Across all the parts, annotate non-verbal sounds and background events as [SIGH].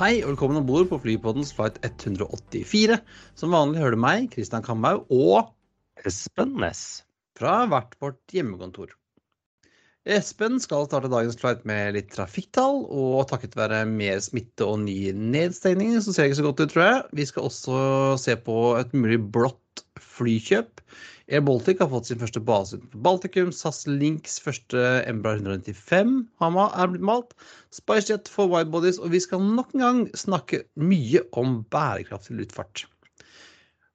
Hei og velkommen om bord på Flypoddens flight 184. Som vanlig hører du meg, Kristian Kamhaug, og Espen Næss. fra hvert vårt hjemmekontor. Espen skal starte dagens flight med litt trafikktall, og takket være mer smitte og nye nedstengninger, så ser det ikke så godt ut, tror jeg. Vi skal også se på et mulig blått flykjøp. Air Baltic har fått sin første base utenfor Baltikum. SAS Links første Embra 195 har er blitt malt. SpiceJet for widebodies, og vi skal nok en gang snakke mye om bærekraftig luftfart.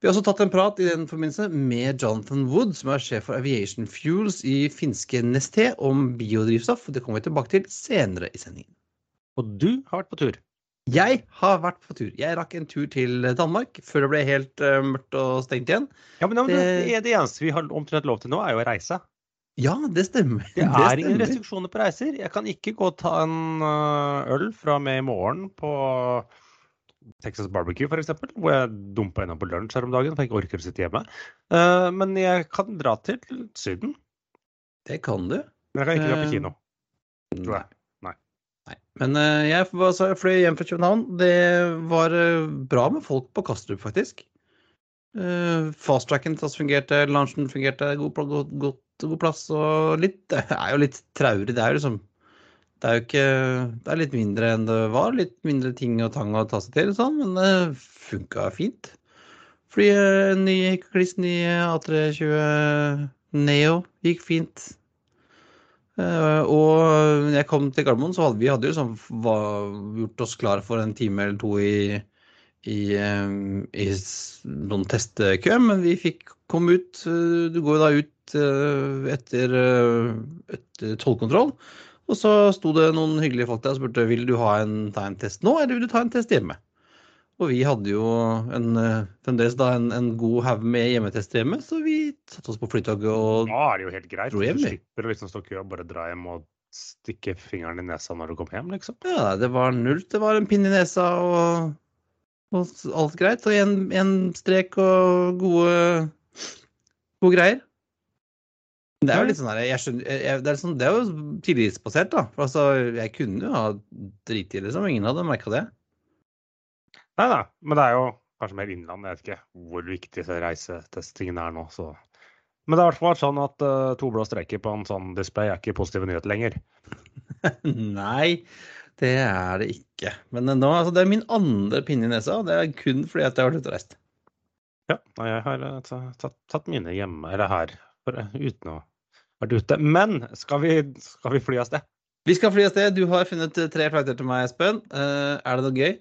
Vi har også tatt en prat i den forbindelse med Jonathan Wood, som er sjef for Aviation Fuels i finske Neste, om biodrivstoff. Det kommer vi tilbake til senere i sendingen. Og du har vært på tur. Jeg har vært på tur. Jeg rakk en tur til Danmark før det ble helt uh, mørkt og stengt igjen. Ja, men det, Det- det, det eneste vi har omtrent lov til nå, er jo å reise. Ja, det stemmer. Det er ingen restriksjoner på reiser. Jeg kan ikke gå og ta en øh, øl fra og med i morgen på Texas Barbecue, f.eks., hvor jeg dumpa innom på lunsj her om dagen, for jeg ikke orker å sitte hjemme. Uh, men jeg kan dra til Syden. Det kan du. Men jeg kan ikke dra på Eh, kino. Tror jeg. Men eh, jeg fløy hjem fra København. Det var eh, bra med folk på Kastrup, faktisk. Uh, Fasttracken fungerte, lunsjen fungerte, god, god, god, god plass og litt Det er jo litt traurig. Det er jo liksom Det er jo ikke Det er litt mindre enn det var. Litt mindre ting og tang å ta seg til, og sånn, men det funka fint. Eh, en ny kliss ny A320 Neo gikk fint. Eh, og når jeg kom til Gardermoen, så hadde vi hadde jo sånn, var, gjort oss klar for en time eller to i, i, eh, i noen testkø, men vi fikk komme ut. eh, Du går jo da ut etter, etter tollkontroll. Og så sto det noen hyggelige folk der og spurte vil du ha en, ta en test nå, eller vil du ta en test hjemme. Og vi hadde jo en, eh, fremdeles da en, en god haug med hjemmetester hjemme, så vi satte oss på flytoget og Nå er det jo helt greit. Dro Du hjem, slipper å liksom stå i kø og bare dra hjem og stikke fingeren i nesa når du kommer hjem, liksom. Ja, det var null. Det var en pinne i nesa og, og alt greit. Og en, en strek og gode, gode greier. Det er jo litt sånn her, jeg skjønner, jeg, det, er sånn, det er jo tillitsbasert, da. For altså, jeg kunne jo ha driti i det, liksom. Ingen hadde merka det. Nei, nei, men det er jo kanskje mer innland. Jeg vet ikke hvor viktig disse reisetestingene er nå. Så. Men det er i hvert fall vært sånn at uh, to blå streker på en sånn display er ikke positive nyheter lenger. [LAUGHS] Nei, det er det ikke. Men nå, altså, det er min andre pinne i nesa, og det er kun fordi at jeg har vært ute og reist. Ja, og jeg har eh, tatt, tatt mine hjemme, eller her, eh, uten å ha vært ute. Men skal vi, skal vi fly av sted? Vi skal fly av sted. Du har funnet eh, tre flighter til meg, Espen. Uh, er det noe gøy?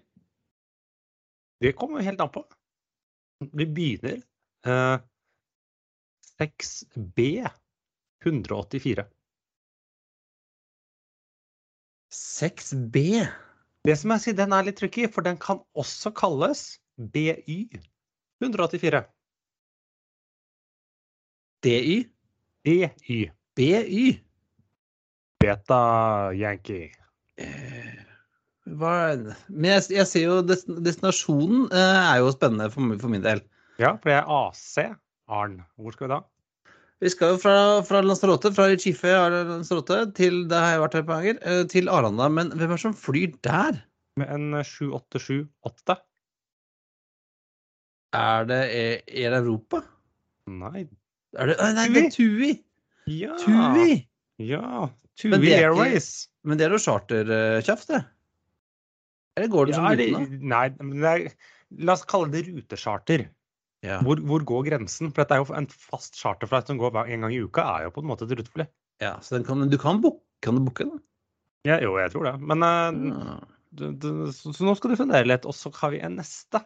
Det kommer helt an på. Vi begynner eh, 6B 184. 6B. Det som jeg sier, den er litt tricky, for den kan også kalles BY 184. DY. BY. BY. Beta Yankee. Eh, Men jeg, jeg ser jo destinasjonen eh, er jo spennende for, for min del. Ja, for det er AC. Arn. Hvor skal vi da? Vi skal jo fra, fra Lanzarote, fra Recife Lanzarote, til det har jeg vært her på ganger, eh, til Arlanda. Men hvem er det som flyr der? Med en 7878. Er det Air Air Europa? Nei Er det, nei, det er TUI! Ja! TUI! Ja! Men TUI ikke- Airways. Men det er jo chartertjafs, det. Eller går det som Ja, som rutene? nei, men det er, la oss kalle det rutecharter. Ja. Hvor, hvor går grensen? For dette er jo en fast charterflight som går en gang i uka, er jo på en måte et rutefly. ja, så den kan, du kan booke kan du den? Ja, jo, jeg tror det. Men uh, du, du, så, så nå skal du fundere litt, og så har vi en neste.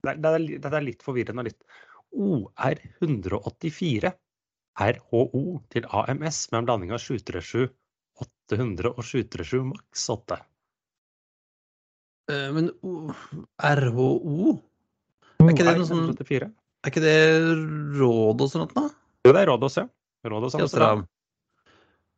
Det, er- det, dette er litt forvirrende og litt OR184. RHO til AMS med en blanding av 737 800 og 737 maks 8. Eh, Men RHO, Er ikke det noe sånn- er ikke det råd og sånt da? Jo, det er Rådås, ja. Rådås Amsterdam.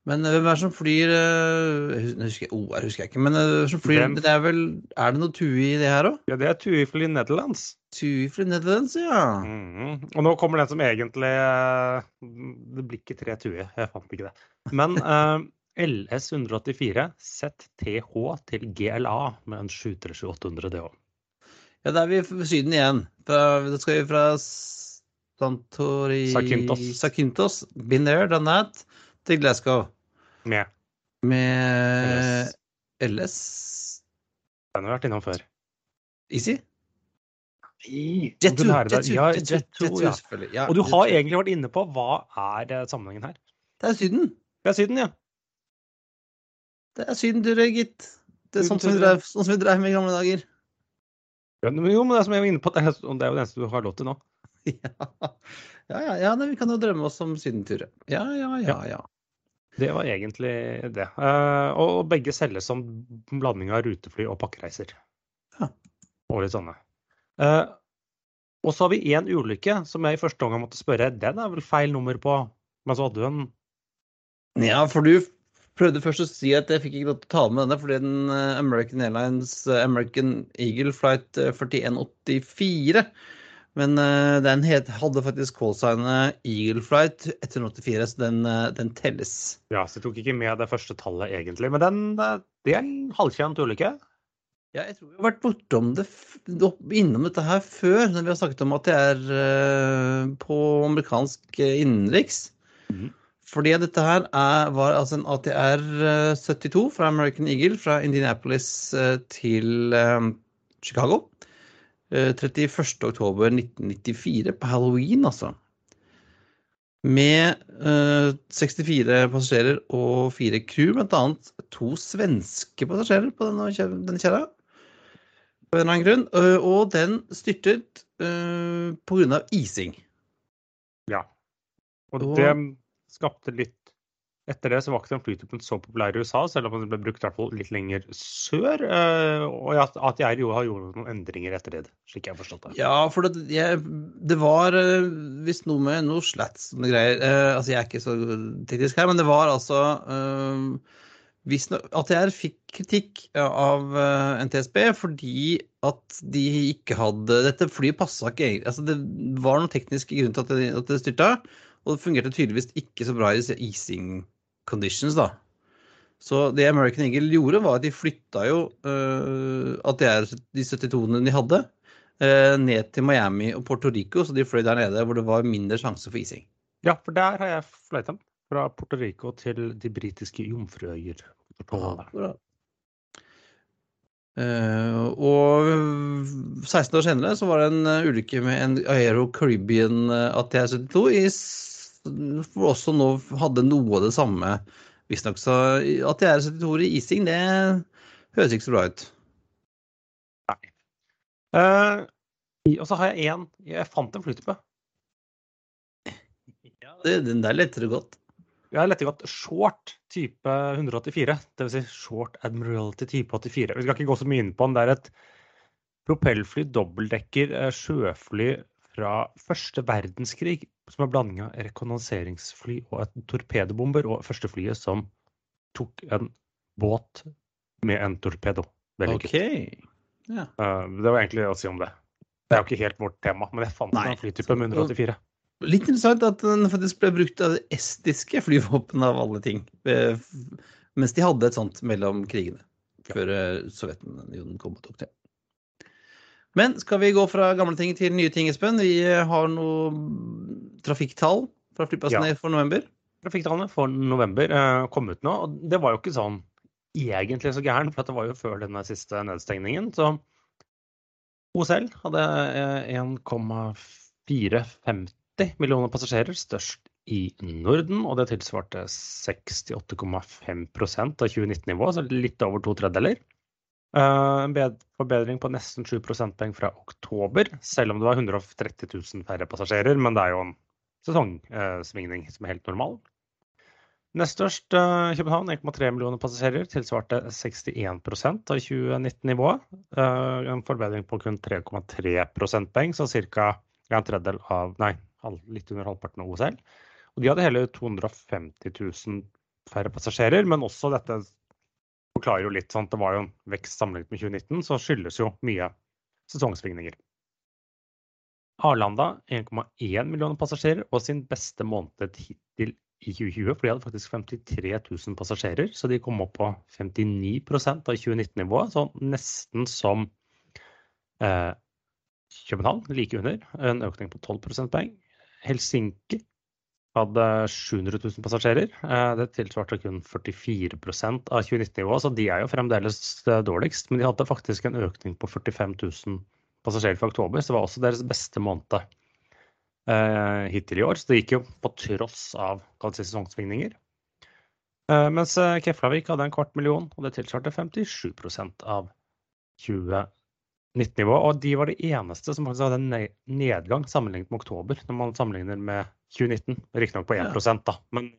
Men eh, hvem er det som flyr eh, jeg hus- jeg husker, OR husker jeg ikke, men som flyr? Det er vel Er det noe TUI i det her òg? Ja, det er TUI Fly Netherlands. TUI Fly Netherlands, ja. Mhm. Og nå kommer den som egentlig Det blir ikke tre TUI, jeg fant ikke det. Men [LAUGHS] eh, LS 184 ZTH til GLA med en 737-800 DH. Ja, da er vi i Syden igjen. Fra, da skal vi fra Santori Sakintos. Sakintos. Been there, done that. Til Glasgow. Med Med LS Den har vi vært innom før. Easy? Jet Jet 2, Jet 2, Ja, Jet 2, Jet 2, ja. selvfølgelig. Ja, Og du har egentlig vært inne på hva er eh, sammenhengen her. Det er Syden. Det er Syden, ja. Det er Sydenturer, gitt. Det er sånn som, vi drev, sånn som vi drev med i gamle dager. Ja, men Jo, men det som jeg var inne på, det er det er jo det eneste du har lov til nå. [LAUGHS] Ja, ja, ja, ja nei, vi kan jo drømme oss om sydenturer. Ja, ja, ja, ja. Det var egentlig det. Uh, og og begge selges som blanding av rutefly og pakkereiser. Ja. Og litt sånne. Uh, og så har vi én ulykke som jeg i første omgang måtte spørre den er vel feil nummer på. Men så hadde du en Ja, for du prøvde først å si at jeg fikk ikke lov til å ta med denne, fordi den eh, American Airlines eh, American Eagle flight eh, 4184 Men eh, den het, hadde faktisk callsignet Eagle flight 184, så den, den telles. Ja, så jeg tok ikke med det første tallet egentlig. Men den, det er en halvkjent ulykke. Ja, jeg tror vi har vært bortom det, innom dette her før, når vi har snakket om at det er på amerikansk innenriks. innenriks. Mhm. Fordi dette her er, var altså en ATR eh, 72 fra American Eagle fra Indianapolis eh, til eh, Chicago. Eh, 31. oktober 1994, på halloween, altså. Med eh, 64 passasjerer og fire crew, annet to svenske passasjerer på denne, kjerra. På en eller annen grunn. Eh, og den styrtet pga. ising. Ja. Og- det skapte litt Etter det så var ikke den flytypen så populær i USA, selv om den ble brukt hvert fall litt lenger sør. eh, Og at ATR jo har gjort noen endringer etter det, slik jeg har forstått det. Ja, for det, jeg, det var eh, visst noe med noe slats og greier. Eh, altså, jeg er ikke så teknisk her, men det var altså Visstnok ATR fikk kritikk av NTSB fordi at de ikke hadde Dette flyet passa ikke egentlig. Altså, det var noen tekniske grunner til at det, at det styrta, og det fungerte tydeligvis ikke så bra i easing conditions, da. Så det American Eagle gjorde, var at de flytta jo uh, ATR, de 72-ene de hadde, uh, ned til Miami og Puerto Rico, så de fløy der nede hvor det var mindre sjanse for ising. Ja, for der har jeg fløyet dem. Fra Puerto Rico til de britiske jomfruøyer. Akkurat. Eh, og 16 år senere så var det en ulykke med en Aero Caribbean eh, ATR-72 i også nå hadde noe av det samme, visstnok. Så ATR-72 i ising, det høres ikke så bra ut. Eh, og så har jeg én Jeg fant en flytype. Det, den der letter det godt. Jeg har godt short type 184. Dvs. Si short Admiralty type 84. Vi skal ikke gå så mye inn på den. Det er et propellfly, dobbeltdekker eh, sjøfly fra første verdenskrig. Som er blanding av rekognoseringsfly og et torpedobomber. Og første flyet som tok en båt med en torpedo. Veldig OK. kult. Ja. Eh, det var egentlig å si om det. Det er jo ikke helt vårt tema, men jeg fant Nei. en flytype med 184. Litt interessant at den faktisk ble brukt av det estiske flyvåpenet av alle ting. Mens de hadde et sånt mellom krigene. Før eh, Sovjetunionen kom og tok det. Men skal vi gå fra gamle ting til nye ting, Espen? Vi har noe trafikktall fra flyplassene Ja. for november. Trafikktallene for november eh, kom ut nå, og det var jo ikke sånn egentlig så gæren, for det var jo før denne siste nedstengningen. Så OSL hadde eh, 1,450 millioner passasjerer, størst i Norden, og det tilsvarte 68,5% av 2019-nivået, så litt over to tredjedeler. Eh, En forbedring på nesten 7 prosentpoeng fra oktober, selv om det var 130 000 færre passasjerer. Men det er jo en sesongsvingning som er helt normal. Nest størst uh, København, 1,3 millioner passasjerer, tilsvarte 61% av 2019-nivået. Uh, en forbedring på kun 3,3 prosentpoeng, så ca. en tredjedel av Nei, litt under halvparten av OSL. Og de hadde hele 250 000 færre passasjerer, men også dette forklarer jo litt. sånn at Det var jo en vekst sammenlignet med 2019, så skyldes jo mye sesongsvingninger. Arlanda 1,1 millioner passasjerer og sin beste måned hittil i 2020. For de hadde faktisk 53 000 passasjerer, så de kom opp på 59% av 2019-nivået. Så nesten som eh, København, like under. En økning på 12 prosentpoeng. Helsinki hadde 700 000 passasjerer. Eh, det tilsvarte kun 44% av 2019-nivået, så de er jo fremdeles eh, dårligst. Men de hadde faktisk en økning på 45 000 passasjerer fra oktober, så det var også deres beste måned eh, hittil i år. Så det gikk jo på tross av sesongsvingninger. Eh, mens Keflavik hadde en kvart million, og det tilsvarte 57% av 2019-nivået. Og de var de eneste som faktisk hadde en nedgang sammenlignet med oktober, når man sammenligner med 2019. Riktignok på 1 ja. da, men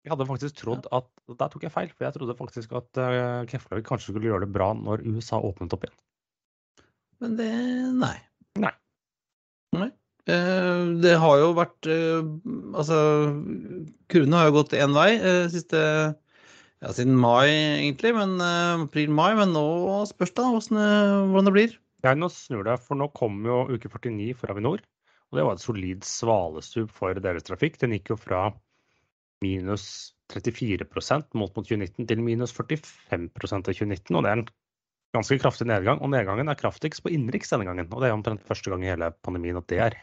jeg hadde faktisk trodd at Der tok jeg feil, for jeg trodde faktisk at uh, Keflavik kanskje skulle gjøre det bra når USA åpnet opp igjen. Men det Nei. Nei. nei. Eh, det har jo vært eh, Altså, kurvene har jo gått én vei eh, siste ja, siden mai, egentlig. men April-mai. Men nå spørs det hvordan det blir. Ja, nå snur det. For nå kommer jo uke 49 for Avinor. Og det var et solid svalestup for deres trafikk. Den gikk jo fra minus 34% målt mot 2019 til minus 45 av 2019. Og det er en ganske kraftig nedgang. Og nedgangen er kraftigst på innenriks denne gangen. Og det er omtrent første gang i hele pandemien at det er.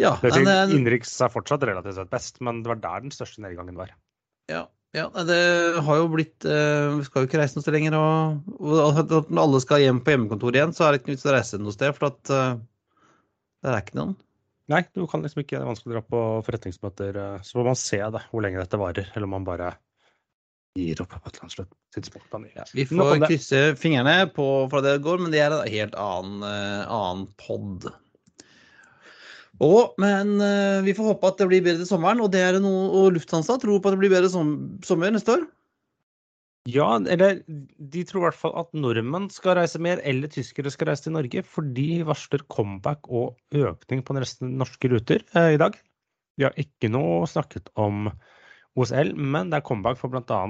Ja, det er men, innenriks er fortsatt relativt sett best, men det var der den største nedgangen var. Ja, ja det har jo blitt uh, Vi skal jo ikke reise noe sted lenger. Og, og når alle skal hjem på hjemmekontor igjen, så er det ikke vits å reise noe sted, for at uh, det er ikke noen. Nei, du kan liksom ikke. Det er vanskelig å dra på forretningsmøter. Uh, så får man se det, hvor lenge dette varer, eller om man bare gir opp på et eller annet tidspunkt. Ja, vi får krysse fingrene på for at det går, men det er en helt annen, annen pod. Og, men uh, vi får håpe at det blir bedre til sommeren, og, det er noe, og Lufthansa tror på at det blir bedre som, sommer neste år? Ja, eller de tror i hvert fall at nordmenn skal reise mer, eller tyskere skal reise til Norge, for de varsler comeback og økning på nesten norske ruter eh, i dag. Vi har ikke noe snakket om OSL, men det er comeback for bl.a.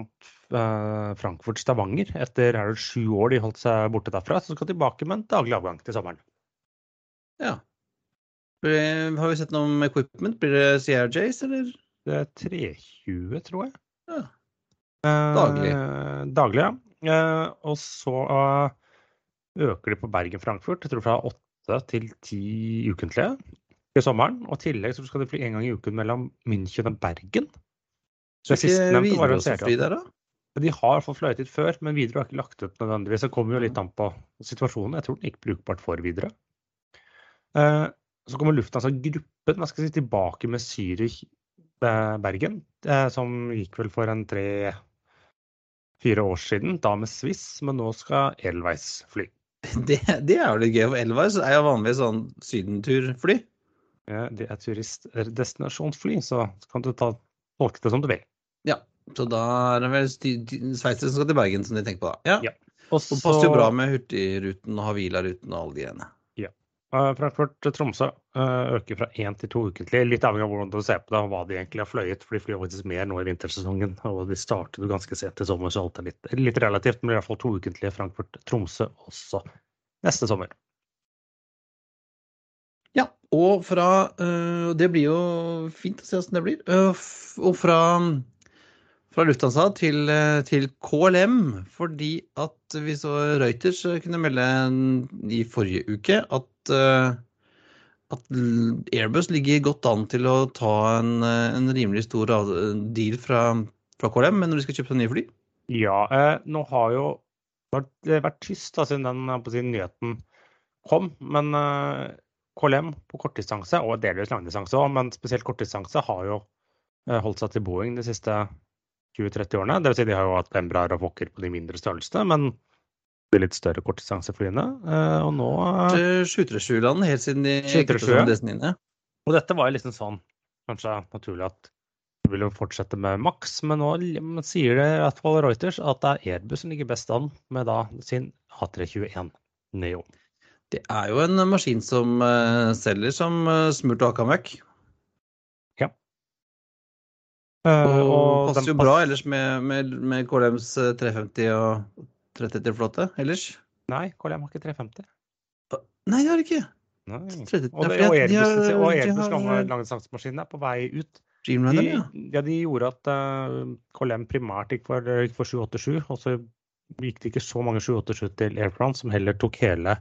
Eh, Frankfurt-Stavanger. Etter er det sju år de holdt seg borte derfra, så skal tilbake med en daglig avgang til sommeren. Ja. Har vi sett noe om equipment? Blir det CRJs, eller? Det er 320, tror jeg. Ja. Daglig. Eh, daglig, ja. Eh, og så uh, øker de på Bergen-Frankfurt, jeg tror fra åtte til ti ukentlige i sommeren. Og i tillegg så skal de fly en gang i uken mellom München og Bergen. Så sistnevnte var der, da? De har i hvert fall fløyet dit før, men Widerøe har ikke lagt ut nødvendigvis. Det kommer jo litt an på situasjonen. Jeg tror den gikk brukbart for Widerøe. Eh, så kommer Lufthansa gruppen hva skal jeg si, tilbake med Zürich eh, Bergen, som gikk vel for en tre-fire år siden, da med Swiss, men nå skal Elveis fly. [LAUGHS] Det, det er jo litt gøy, for Elveis er jo vanligvis sånn sydenturfly. Ja, det er turistdestinasjonsfly, så kan du ta tolke det som du vil. Ja, så da er det vel sveitsere som skal til Bergen, som de tenker på da. Ja. ja. Og så passer jo bra med Hurtigruten og Havila-ruten og alle de greiene. Ja. Frankfurt-Tromsø eh, øker fra én til to ukentlig, litt avhengig av hvordan du ser på det og hva de egentlig har fløyet. For de flyr faktisk mer nå i vintersesongen, og de startet jo ganske sent i sommer, så alt er litt, litt relativt. Men i hvert fall to ukentlige Frankfurt-Tromsø også neste sommer. Ja, og fra øh, Det blir jo fint å se hvordan det blir. Og fra, fra Lufthansa til, til, KLM, fordi at vi så Reuters kunne melde i forrige uke at, at Airbus ligger godt an til å ta en, en rimelig stor deal fra, fra, KLM når de skal kjøpe seg nye fly. Ja, eh, nå har jo det vært tyst da, siden den si, nyheten kom. Men eh, KLM på kortdistanse, og delvis langdistanse òg, men spesielt kortdistanse, har jo eh, holdt seg til Boeing de siste 20-30 årene. Vil si de har jo hatt Embraer og Fokker på de mindre størrelsene, men de litt større kortdistanseflyene. Eh, og nå 737-land helt siden de som Og dette var jo liksom sånn kanskje naturlig at vil jo fortsette med Max, men nå sier det i hvert fall Reuters at det er Airbus som ligger best an med da sin A321 Neo. Det er jo en maskin som uh, selger som smurt og hakka møkk. Ja. Og, og passer jo bra ellers med, med, med KLMs 350 og 330-flåte ellers. Nei, KLM har ikke 350. Nei, det har de ikke. Nei. Og, det, og Airbus, og Airbus har- gamle langdistansemaskin er på vei ut. De, ja. de gjorde at uh, KLM primært gikk for, for 787, og så gikk det ikke så mange 787 til Air France, som heller tok hele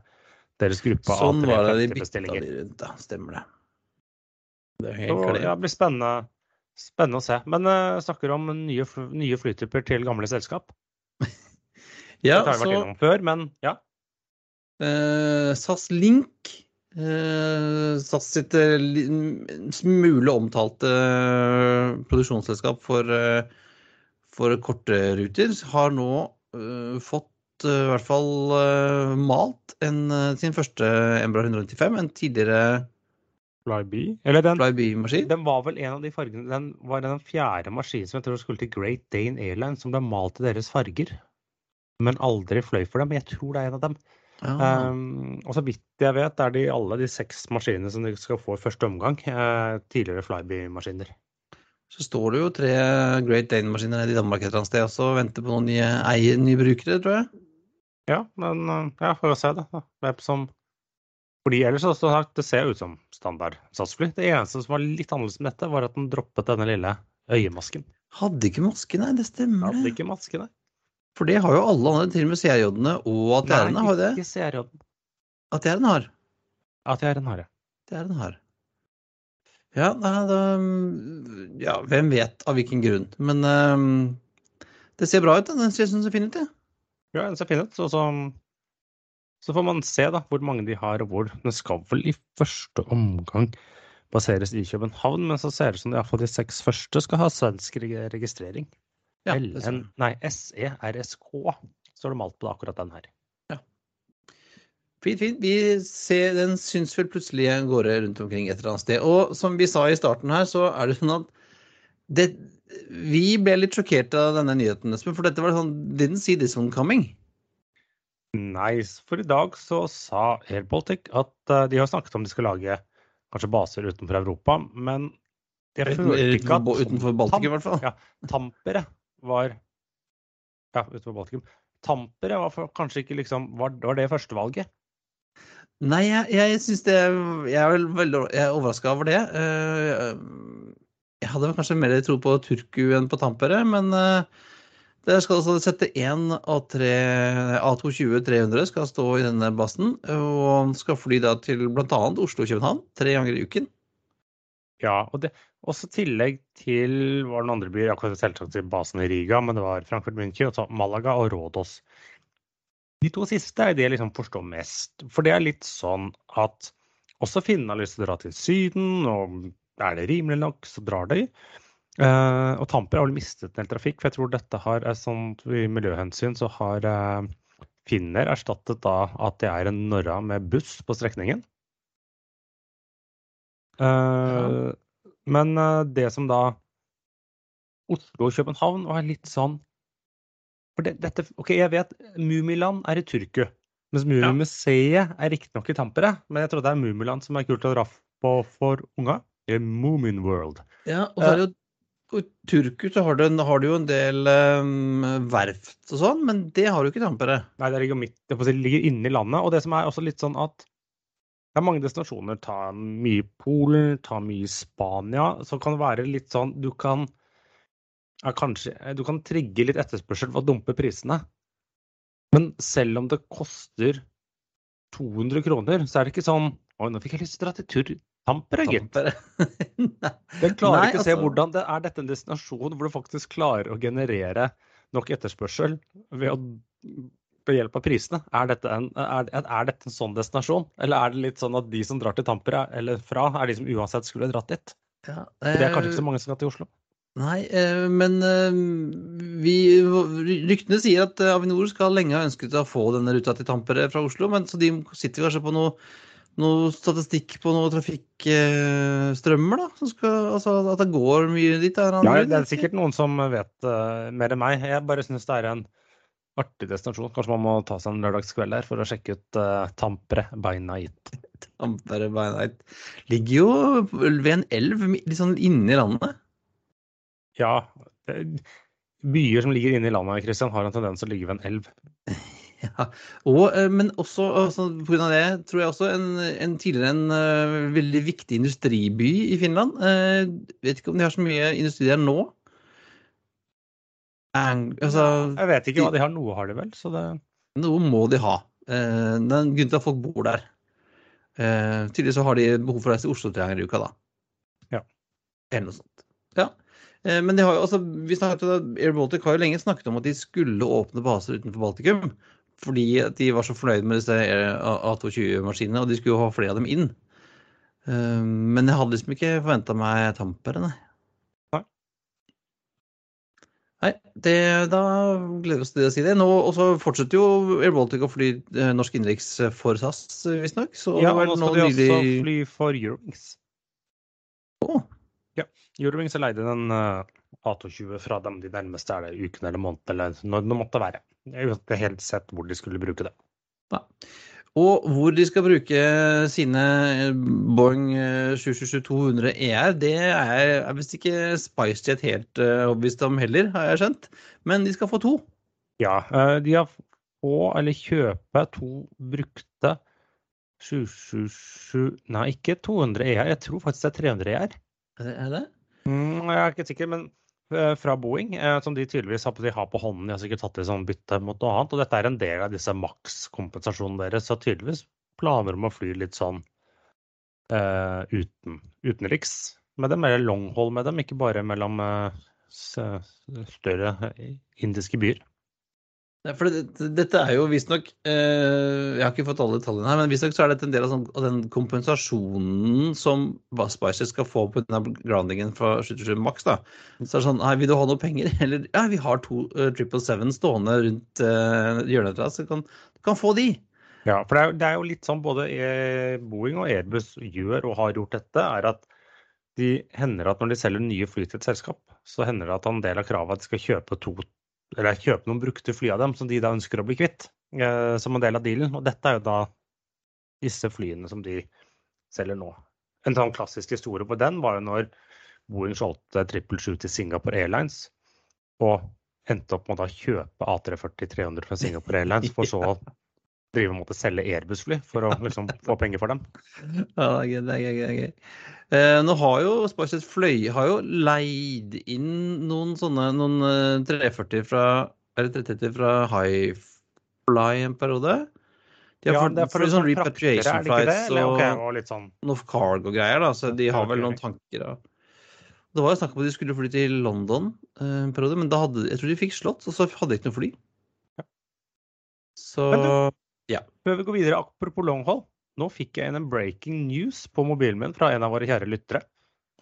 deres gruppe Sånn av var det de bytta de rundt, da. Stemmer det. Det Så ja, det blir spennende, spennende å se. Men uh, snakker om nye, nye flytyper til gamle selskap. Ja, Dette har vi vært innom før, men ja. eh, SAS Link eh, SAS sitt smule omtalte produksjonsselskap for, eh, for korte ruter, har nå eh, fått eh, i hvert fall eh, malt en, sin første Embra 195, en tidligere Flyby. Eller den, Flyby-maskin. den var vel en av de fargene Den var den fjerde maskinen som jeg tror skulle til Great Dane Airlines, som ble malt i deres farger. Men aldri fløy for dem. Jeg tror det er en av dem. Ja. Um, og så vidt jeg vet, er de alle de seks maskinene som de skal få i første omgang, eh, tidligere Flyby-maskiner. Så står det jo tre Great Dane-maskiner nede i Danmark et eller annet sted og venter på noen nye, eier, nye brukere, tror jeg. Ja, men eh, ja, får vi se, da. Hvem som Fordi ellers som sagt, det ser ut som standard SAS-fly. Det eneste som var litt annerledes med dette, var at den droppet denne lille øyemasken. Hadde ikke maske, nei. Det stemmer, Hadde ikke maske der. For det har jo alle andre, til og med CRJ-ene og ATR-ene har det. Nei, ikke CRJ. ATR-en har. ATR-en har det. ATR-en har. Ja, nei, da, ja, hvem vet av hvilken grunn. Men um, det ser bra ut. da. Den ser sånn som fin ut, det. Ja, den ser fin ut. Så, så, så får man se da, hvor mange de har, og hvor. Den skal vel i første omgang baseres i København, men så ser det ut som de, i hvert fall de seks første skal ha svensk registrering. Ja, LN, nei, SERSK står det malt på akkurat den her. Fint, fint. Vi ser, den syns vel plutselig en gårde rundt omkring et eller annet sted. Og som vi sa i starten her, så er det sånn at det, vi ble litt sjokkert av denne nyheten, Espen, for dette var sånn Didn't see this one coming. Nei, for i dag så sa Air at eh, de har snakket om de skal lage kanskje baser utenfor Europa, men jeg følte ikke at utenfor Baltikum, i hvert fall. Ja, Tampere var Ja, utenfor Baltikum. Tampere var kanskje ikke liksom Var, var det førstevalget? Nei, jeg, jeg syns det Jeg er vel veldig overraska over det. Eh, Jeg hadde kanskje mer tro på Turku enn på Tampere, men eh, det skal altså sette én A3 A220-300 skal stå i denne basen, og skal fly da til bl.a. Oslo og København tre ganger i uken. Ja, og det også tillegg til var den andre byer, akkurat selvsagt til basen i Riga, men det var Frankfurt München, Malaga og Rådås. De to siste er det jeg liksom forstår mest. For det er litt sånn at også finnene har lyst til å dra til Syden, og er det rimelig nok, så drar de. Eh, og Tamper har vel mistet en del trafikk, for jeg tror dette har sånn i miljøhensyn så har eh, finner erstattet da at det er en Norra med buss på strekningen. Eh, Men eh, det som da Oslo og København var litt sånn for det, dette, ok, Jeg vet Mumiland er i Turku, mens Mummimuseet er riktignok i Tampere. Men jeg tror det er Mumiland som er kult å dra på for unga. Er Moomin World. Ja, og så er det jo og I Turku så har du, har du jo en del um, verft og sånn, men det har du ikke i Tampere. Nei, det ligger midt, det ligger inne i landet. Og det som er også litt sånn at det er mange destinasjoner. Ta mye Polen, ta mye Spania. Så kan det være litt sånn Du kan ja, kanskje, du kan trigge litt etterspørsel for å dumpe prisene. Men selv om det koster 200 kroner, så er det ikke sånn Oi, nå fikk jeg lyst til å dra til tur Tampere, gitt. [LAUGHS] Jeg klarer Nei, ikke å se altså- hvordan det er dette en destinasjon hvor du faktisk klarer å generere nok etterspørsel ved, å, ved hjelp av prisene. Er dette, en, er, er dette en sånn destinasjon? Eller er det litt sånn at de som drar til Tampere eller fra, er de som uansett skulle dratt dit? Ja, Det er kanskje eh, ikke så mange som skal til Oslo. Nei, eh, men eh, vi, ryktene sier at eh, Avinor skal lenge ha ønsket å få denne ruta til Tampere fra Oslo, men så de sitter kanskje på noe noe statistikk på noen trafikkstrømmer, da? Som skal, altså at det går mye dit? Ja, det er sikkert noen som vet uh, mer enn meg. Jeg bare syns det er en artig destinasjon. Kanskje man må ta seg en lørdagskveld der for å sjekke ut uh, Tampere by night. [LAUGHS] Tampere by night. Ligger jo ved en elv litt sånn inni landet. Ja. Byer som ligger inne i landet, Christian, har en tendens til å ligge ved en elv. [LAUGHS] Ja, og, eh, Men også altså, pga. det tror jeg også en, en tidligere en uh, veldig viktig industriby i Finland. Uh, vet ikke om de har så mye industri der nå. Altså, jeg vet ikke hva de har. Noe har de vel? Det... Noe må de ha. Eh, det er en grunn til at folk bor der. Eh, Tydeligvis så har de behov for å reise til Oslo-triangelet i uka, da. Ja. Eller noe sånt. Ja. Men de har jo, altså, vi snakket, Air Baltic har jo lenge snakket om at de skulle åpne baser utenfor Baltikum fordi de var så fornøyd med disse A220-maskinene, og de skulle jo ha flere av dem inn. Eh, men jeg hadde liksom ikke forventa meg Tampere, nei. Nei, det, da gleder vi oss til å si det. Nå også fortsetter jo Air Baltic å fly eh, norsk innenriks for SAS, visstnok. Ja, og nå skal de nylig... også fly for Eurowings. Oh. Ja, Eurowings har leid inn en uh, A220 fra dem de nærmeste er det uken eller måneden eller når det måtte være. Jeg har ikke helt sett hvor de skulle bruke det. Ja. Og hvor de skal bruke sine Boeing 777-200 ER, det er, er visst ikke SpiceJet helt uh, overbevist om heller, har jeg skjønt. Men de skal få to. Ja, de har få, eller kjøpe, to brukte 777 Nei, ikke 200 ER. Jeg tror faktisk det er 300 ER. Er det? Mm, jeg er ikke sikker, men Eh, fra Boeing, eh, som de tydeligvis har, de har på hånden. De har sikkert tatt i sånn bytte mot noe annet. Og dette er en del av disse makskompensasjonene deres. Så tydeligvis planer om å fly litt sånn uh, uten, utenriks med dem, eller longhold med dem, ikke bare mellom uh, større indiske byer. For det, dette er jo visstnok eh, Jeg har ikke fått alle tallene her, men visstnok så er dette en del av, sånn, av den kompensasjonen som Spicer skal få på denne groundingen fra 77 Max. da. Så det er sånn Nei, vil du ha noe penger? [LAUGHS] Eller ja, vi har to uh, Triple Seven stående rundt uh, hjørnet til så kan, du kan få de. Ja, for det er, det er, jo litt sånn både Boeing og Airbus gjør og har gjort dette, er at de hender at når de selger nye fly til et selskap, så hender det at en del av kravet er at de skal kjøpe to eller kjøpe noen brukte fly av dem som de da ønsker å bli kvitt, eh, som en del av dealen. Og dette er jo da disse flyene som de selger nå. En sånn klassisk historie på den var jo når Boeing solgte 777 til Singapore Airlines og endte opp med å kjøpe A340-300 fra Singapore Airlines, for så [LAUGHS] å drive å selge Airbus-fly for å liksom, få penger for dem. [LAUGHS] Ja, det er gøy. det er gøy, det er gøy. Eh, nå har jo Sparset Fløy har jo leid inn noen sånne noen 340 eh, fra eller 330 fra Highfly en periode. De har ja, fått, det er for, for sånn repatriation flights og, okay, og litt sånn. noe cargo-greier. da, så De har vel noen tanker. da. Det var jo snakk om at de skulle fly til London eh, en periode, men da hadde, jeg tror de fikk slått, og så hadde de ikke noe fly. Ja. Så du, ja. Før vi går videre, apropos longhold. Nå fikk jeg en breaking news på mobilen min fra en av våre kjære lyttere.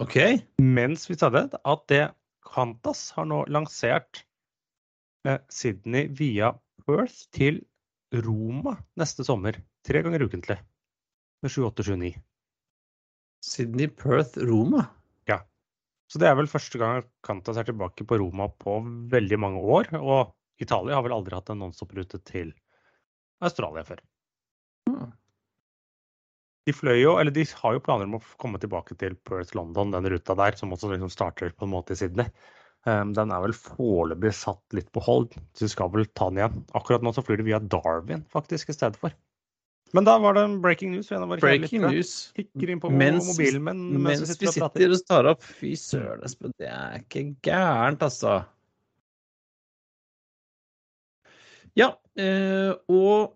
Ok. Mens vi sa det, at det Qantas har nå lansert eh, Sydney via Perth til Roma neste sommer. Tre ganger ukentlig. Med 7, 8, 7, 9. Sydney, Perth, Roma? Ja. Så det er vel første gang Qantas er tilbake på Roma på veldig mange år. Og Italia har vel aldri hatt en nonstop-rute til Australia før. Mm. De fløy jo, eller de har jo planer om å komme tilbake til Perth London, den ruta der, som også liksom starter på en måte i Sydney. Um, den er vel foreløpig satt litt på hold, så vi skal vel ta den igjen. Akkurat nå så flyr de via Darwin faktisk i stedet for. Men da var det en breaking news. breaking news. Mens, mobilen men, mens, mens vi sitter, og, sitter og tar opp. Fy søren, Espen, det er ikke gærent, altså. Ja, eh, og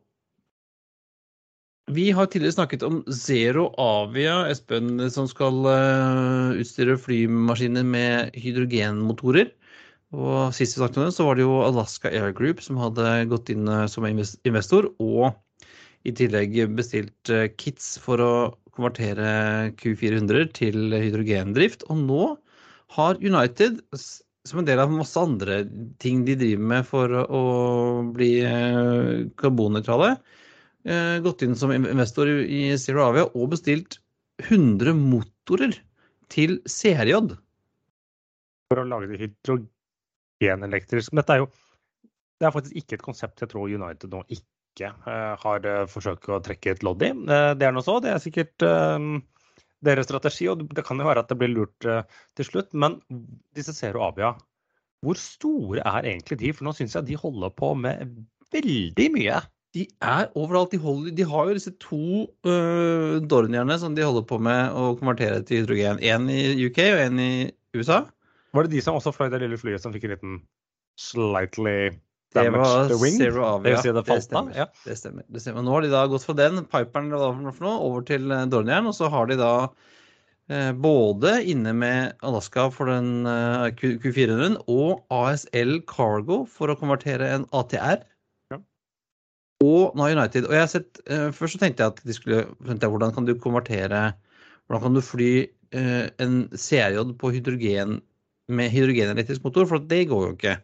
vi har tidligere snakket om Zero Avia, Espen, som skal uh, utstyre flymaskiner med hydrogenmotorer. Og Sist vi snakket om det, så var det jo Alaska Air Group som hadde gått inn uh, som investor, og i tillegg bestilt uh, kits for å konvertere Q400 til hydrogendrift. Og nå har United, som en del av masse andre ting de driver med for å bli karbonnøytrale, eh, gått inn som investor i Zero Avia og bestilt 100 motorer til CRJ. For å lage det hydrogenelektrisk. Men dette er jo det er faktisk ikke et konsept jeg tror United nå ikke uh, har uh, forsøkt å trekke et lodd i. Det er nå så, det er sikkert deres strategi, og det kan jo være at det blir lurt til slutt. Men disse Zero Avia, hvor store er egentlig de? For nå syns jeg de holder på med veldig mye. De er overalt. De, holder, de har jo disse to uh, Dornierne som de holder på med å konvertere til hydrogen. En i UK og en i USA. Var det de som også fløy det lille flyet som fikk en liten slightly det var wing. Zero Avia. Det, det, stemmer. Ja. det, stemmer. det stemmer. Nå har de da gått fra den, piperen over til Dornieren. Og så har de da eh, både inne med Alaska for den eh, Q400 og ASL Cargo for å konvertere en ATR. Og nå United. Og jeg har sett, eh, Først så tenkte jeg at de skulle tenkte jeg, hvordan kan du konvertere Hvordan kan du fly eh, en CRJ på hydrogen med hydrogenelektrisk motor? For det går jo ikke.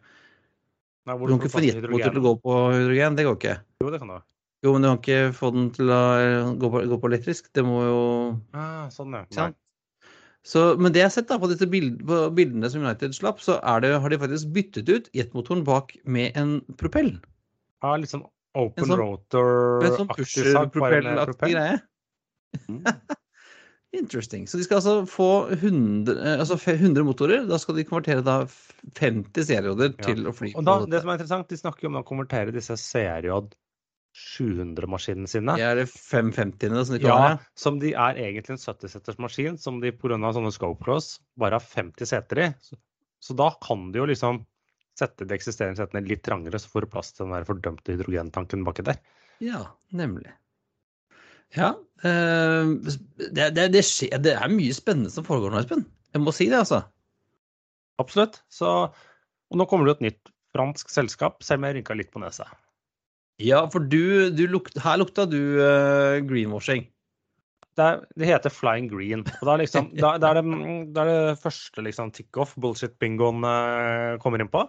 Nei, Du kan ikke få jetmotor til å gå på hydrogen, det går ikke. Jo, det kan du. Jo, men du kan ikke få den til å gå på, gå på elektrisk. Det må jo Ah, sånn, ja. Så, men det jeg har sett da på disse bild, på bildene som United slapp, så det, har de faktisk byttet ut jetmotoren bak med en propell. Ja, litt sånn open En sånn- rotor-aktig Med en sånn pusher-propellaktig greie. Mm. [LAUGHS] Interesting. Så de skal altså få 100, eh, altså 100 motorer. Da skal de konvertere da 50 serioder Ja. til å fly. Og da, det som er interessant, de snakker jo om å konvertere disse CRJ 700-maskinene sine. Det er det 550-ene som de Ja, kaller det. som de er egentlig en 70-seters maskin, som de pga. sånne scope cross bare har 50 seter i. Så, så da kan de jo liksom sette de eksisterende setene litt trangere, så får du plass til den der fordømte hydrogentanken baki der. Ja, nemlig. Ja. eh, det, det, det, skjer, det er mye spennende som foregår nå, Espen. Jeg må si det, altså. Absolutt. Så, og nå kommer det et nytt fransk selskap, selv om jeg rynka litt på nesa. Ja, for du, du lukta, her lukta du uh, greenwashing. Det, er, det heter Flying Green. og da liksom, da, da er, det, er det første liksom, tick-off bullshit-bingoen eh, kommer inn på.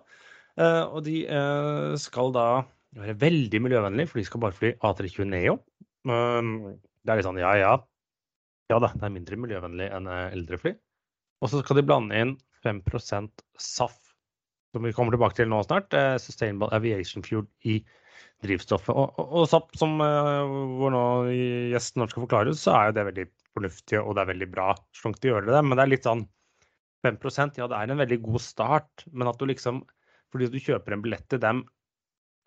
Eh, og de eh, skal da være veldig miljøvennlige, for de skal bare fly A320 Neo. Um, det er litt sånn ja ja. Ja da, det er mindre miljøvennlig enn eh, eldre fly. Og så skal de blande inn 5% SAF, som vi kommer tilbake til nå snart. eh, Sustainable Aviation Fuel i drivstoffet. Og, og, og SAP, som uh, hvor nå gjesten nå skal forklare, så er jo det veldig fornuftig og det er veldig bra slunk å gjøre det. Men det er litt sånn 5% ja det er en veldig god start, men at du liksom fordi du kjøper en billett til dem,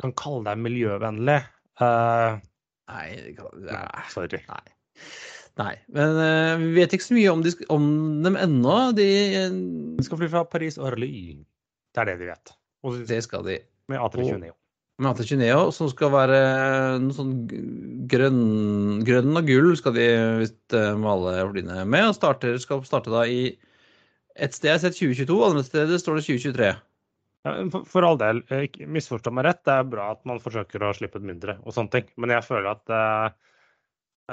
kan kalle deg miljøvennlig uh, Nei, er- Sorry. Nei. Nei. Men uh, vi vet ikke så mye om, de, om dem ennå. De, De skal fly fra Paris og Orly. Det er det de vet. Og det skal de. med A320 Neo. Med AT20 Neo, som skal være noe sånn grønn, grønn og gull skal de visst eh, male flyene med. Og starter, skal starte da i et sted jeg har sett 2022, andre steder står det 2023. For, all del, eh, misforstå meg rett, det er bra at man forsøker å slippe ut mindre og sånne ting. Men jeg føler at eh,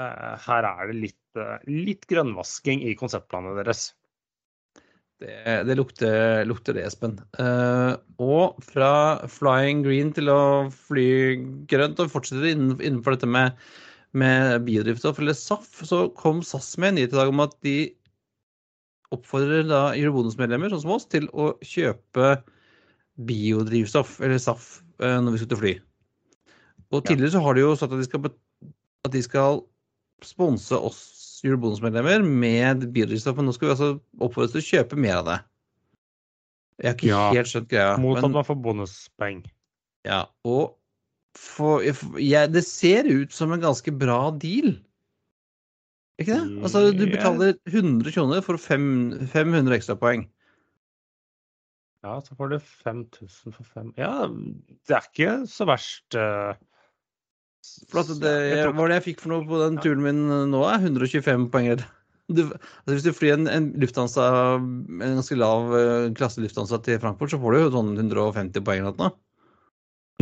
eh, her er det litt, uh, litt grønnvasking i konseptplanene deres. Det, det lukter, lukter det, Espen. Uh, og fra flying green til å fly grønt, og fortsette innenfor dette med, med biodrivstoff, eller SAF, så kom SAS med en nyhet i dag om at de oppfordrer da Eurobonus-medlemmer, sånn som oss, til å kjøpe biodrivstoff, eller SAF, eh, når vi skal til fly. Og tidligere så har de jo sagt at de skal, at de skal sponse oss Eurobonus-medlemmer med biodrivstoff, men nå skal vi altså oppfordres til å kjøpe mer av det. Jeg har ikke Ja, helt skjønt greia. Mot at man får bonuspoeng. ja, og for, jeg, det ser ut som en ganske bra deal. Ikke det? Altså, du betaler 100 kroner for fem, 500 ekstrapoeng. Ja, så får du 5000 for fem Ja, det er ikke så verst. eh, For at det, jeg hva var det jeg fikk for noe på den turen min nå? er 125 poeng. Du, altså hvis du flyr en, en Lufthansa, en ganske lav eh, klasse Lufthansa til Frankfurt, så får du jo sånn 150 poeng eller noe.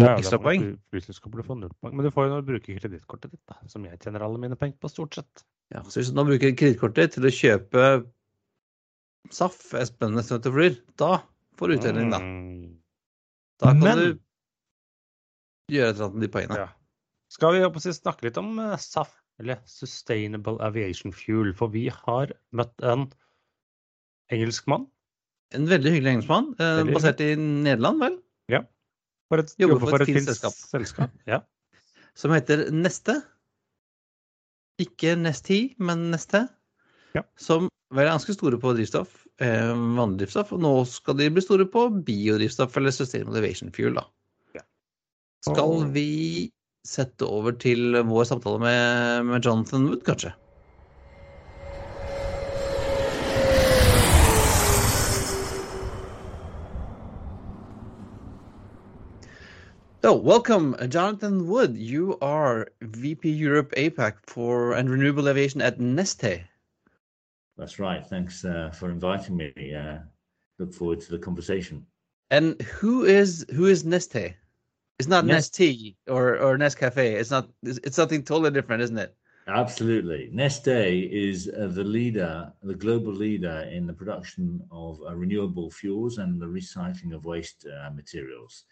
Ja, Ekstra da må du- få null poeng. Men du får jo når du bruker kredittkortet ditt, da, som jeg tjener alle mine penger på, stort sett. Ja, så hvis du da bruker kredittkortet til å kjøpe SAF, Espen, neste flyr, da får du uttelling, da. Mm, Da kan Men- du gjøre et eller annet med de poengene. ja. Skal vi snakke litt om eh, SAF, eller Sustainable Aviation Fuel? For vi har møtt en engelskmann. En veldig hyggelig engelskmann, eh, Veldig basert i Nederland, vel? For et, Jobber jobber for et et fint selskap. selskap. [LAUGHS] Ja. Som heter Neste. Ikke Nesti, men Neste. Ja. Som vel er ganske store på drivstoff, eh, vanlig drivstoff. Og nå skal de bli store på biodrivstoff, eller Sustainable Aviation Fuel, da. Ja. Skal vi sette over til vår samtale med, med Jonathan Wood, kanskje? So, welcome, Jonathan Wood. You are VP Europe APAC for and Renewable Aviation at Neste. That's right. Thanks uh, for inviting me. Uh, look forward to the conversation. And who is who is Neste? It's not Nest- Nestea or or Nescafe. It's not. It's, it's something totally different, isn't it? Absolutely. Neste is uh, the leader, the global leader in the production of uh, renewable fuels and the recycling of waste uh, materials.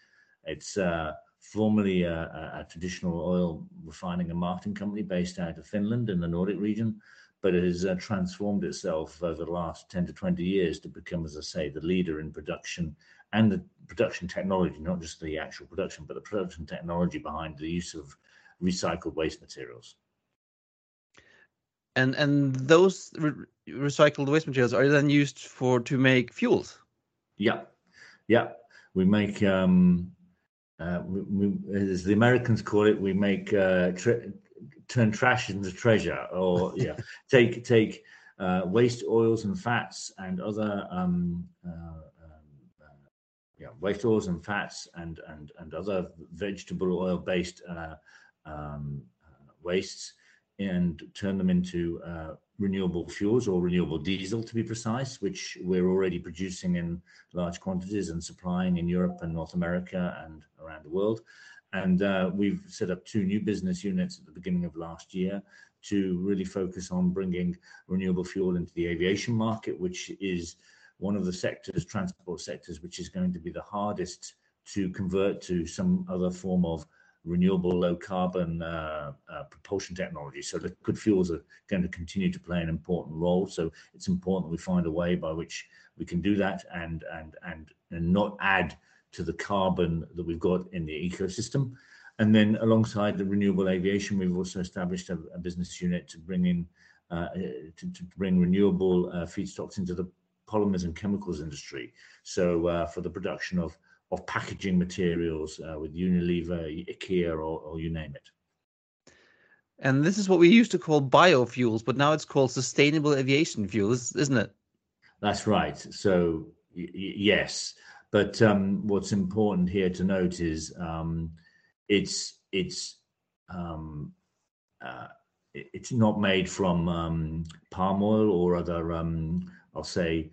It's uh, formerly a, a- a traditional oil refining and marketing company based out of Finland in the Nordic region, but it has uh, transformed itself over the last 10 to 20 years to become, as I say, the leader in production and the production technology, not just the actual production, but the production technology behind the use of recycled waste materials. And and those re- recycled waste materials are then used for to make fuels. Yeah, yeah. We make, um, uh, we, we, as the Americans call it, we make uh, turn trash into treasure, or [LAUGHS] yeah, take take uh, waste oils and fats and other um, uh, yeah waste oils and fats and and and other vegetable oil based uh, um, uh, wastes and turn them into uh, renewable fuels or renewable diesel to be precise, which we're already producing in large quantities and supplying in Europe and North America and around the world. And uh, we've set up two new business units at the beginning of last year to really focus on bringing renewable fuel into the aviation market, which is one of the sectors, transport sectors, which is going to be the hardest to convert to some other form of renewable low carbon uh, uh, propulsion technology. So liquid fuels are going to continue to play an important role. So it's important that we find a way by which we can do that and and and and not add to the carbon that we've got in the ecosystem. And then alongside the renewable aviation, we've also established a, a business unit to bring in uh, to, to bring renewable uh, feedstocks into the polymers and chemicals industry. So uh, for the production of of packaging materials uh, with Unilever, IKEA, or, or you name it. And this is what we used to call biofuels, but now it's called sustainable aviation fuels, isn't it? That's right. So y- y- yes, but um, what's important here to note is um, it's it's um, uh, it's not made from um, palm oil or other um, I'll say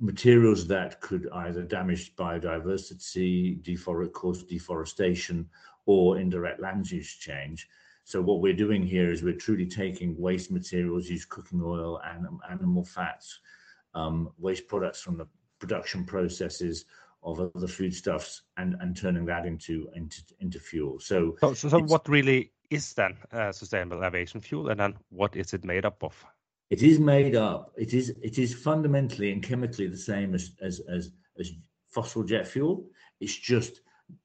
materials that could either damage biodiversity, defor- cause deforestation, or indirect land use change. So what we're doing here is we're truly taking waste materials, used cooking oil and animal fats, um, waste products from the production processes of other foodstuffs, and and turning that into into into fuel. So So, so, so what really is then uh, sustainable aviation fuel, and then what is it made up of? It is made up. It is it is fundamentally and chemically the same as as as, as fossil jet fuel. It's just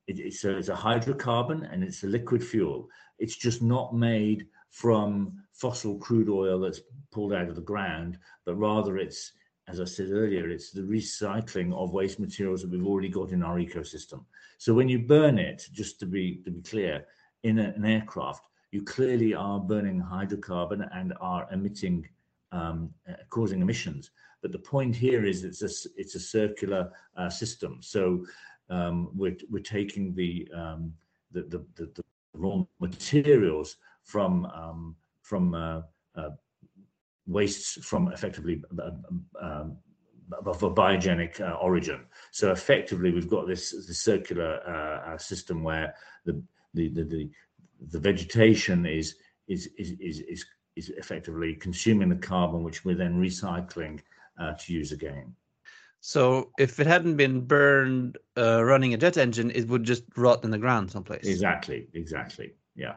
it, it's a it's a hydrocarbon and it's a liquid fuel. It's just not made from fossil crude oil that's pulled out of the ground, but rather it's as I said earlier, it's the recycling of waste materials that we've already got in our ecosystem. So when you burn it, just to be to be clear, in a, an aircraft, you clearly are burning hydrocarbon and are emitting um, uh, causing emissions. But the point here is it's a it's a circular uh, system. So um, we're we're taking the um, the, the, the the raw materials from um, from uh, uh, wastes from effectively uh, um, of a biogenic uh, origin. So effectively, we've got this, this circular uh, uh, system where the the the the, the vegetation is is is is is is effectively consuming the carbon, which we're then recycling uh, to use again. So if it hadn't been burned uh, running a jet engine, it would just rot in the ground someplace. Exactly, exactly. Yeah.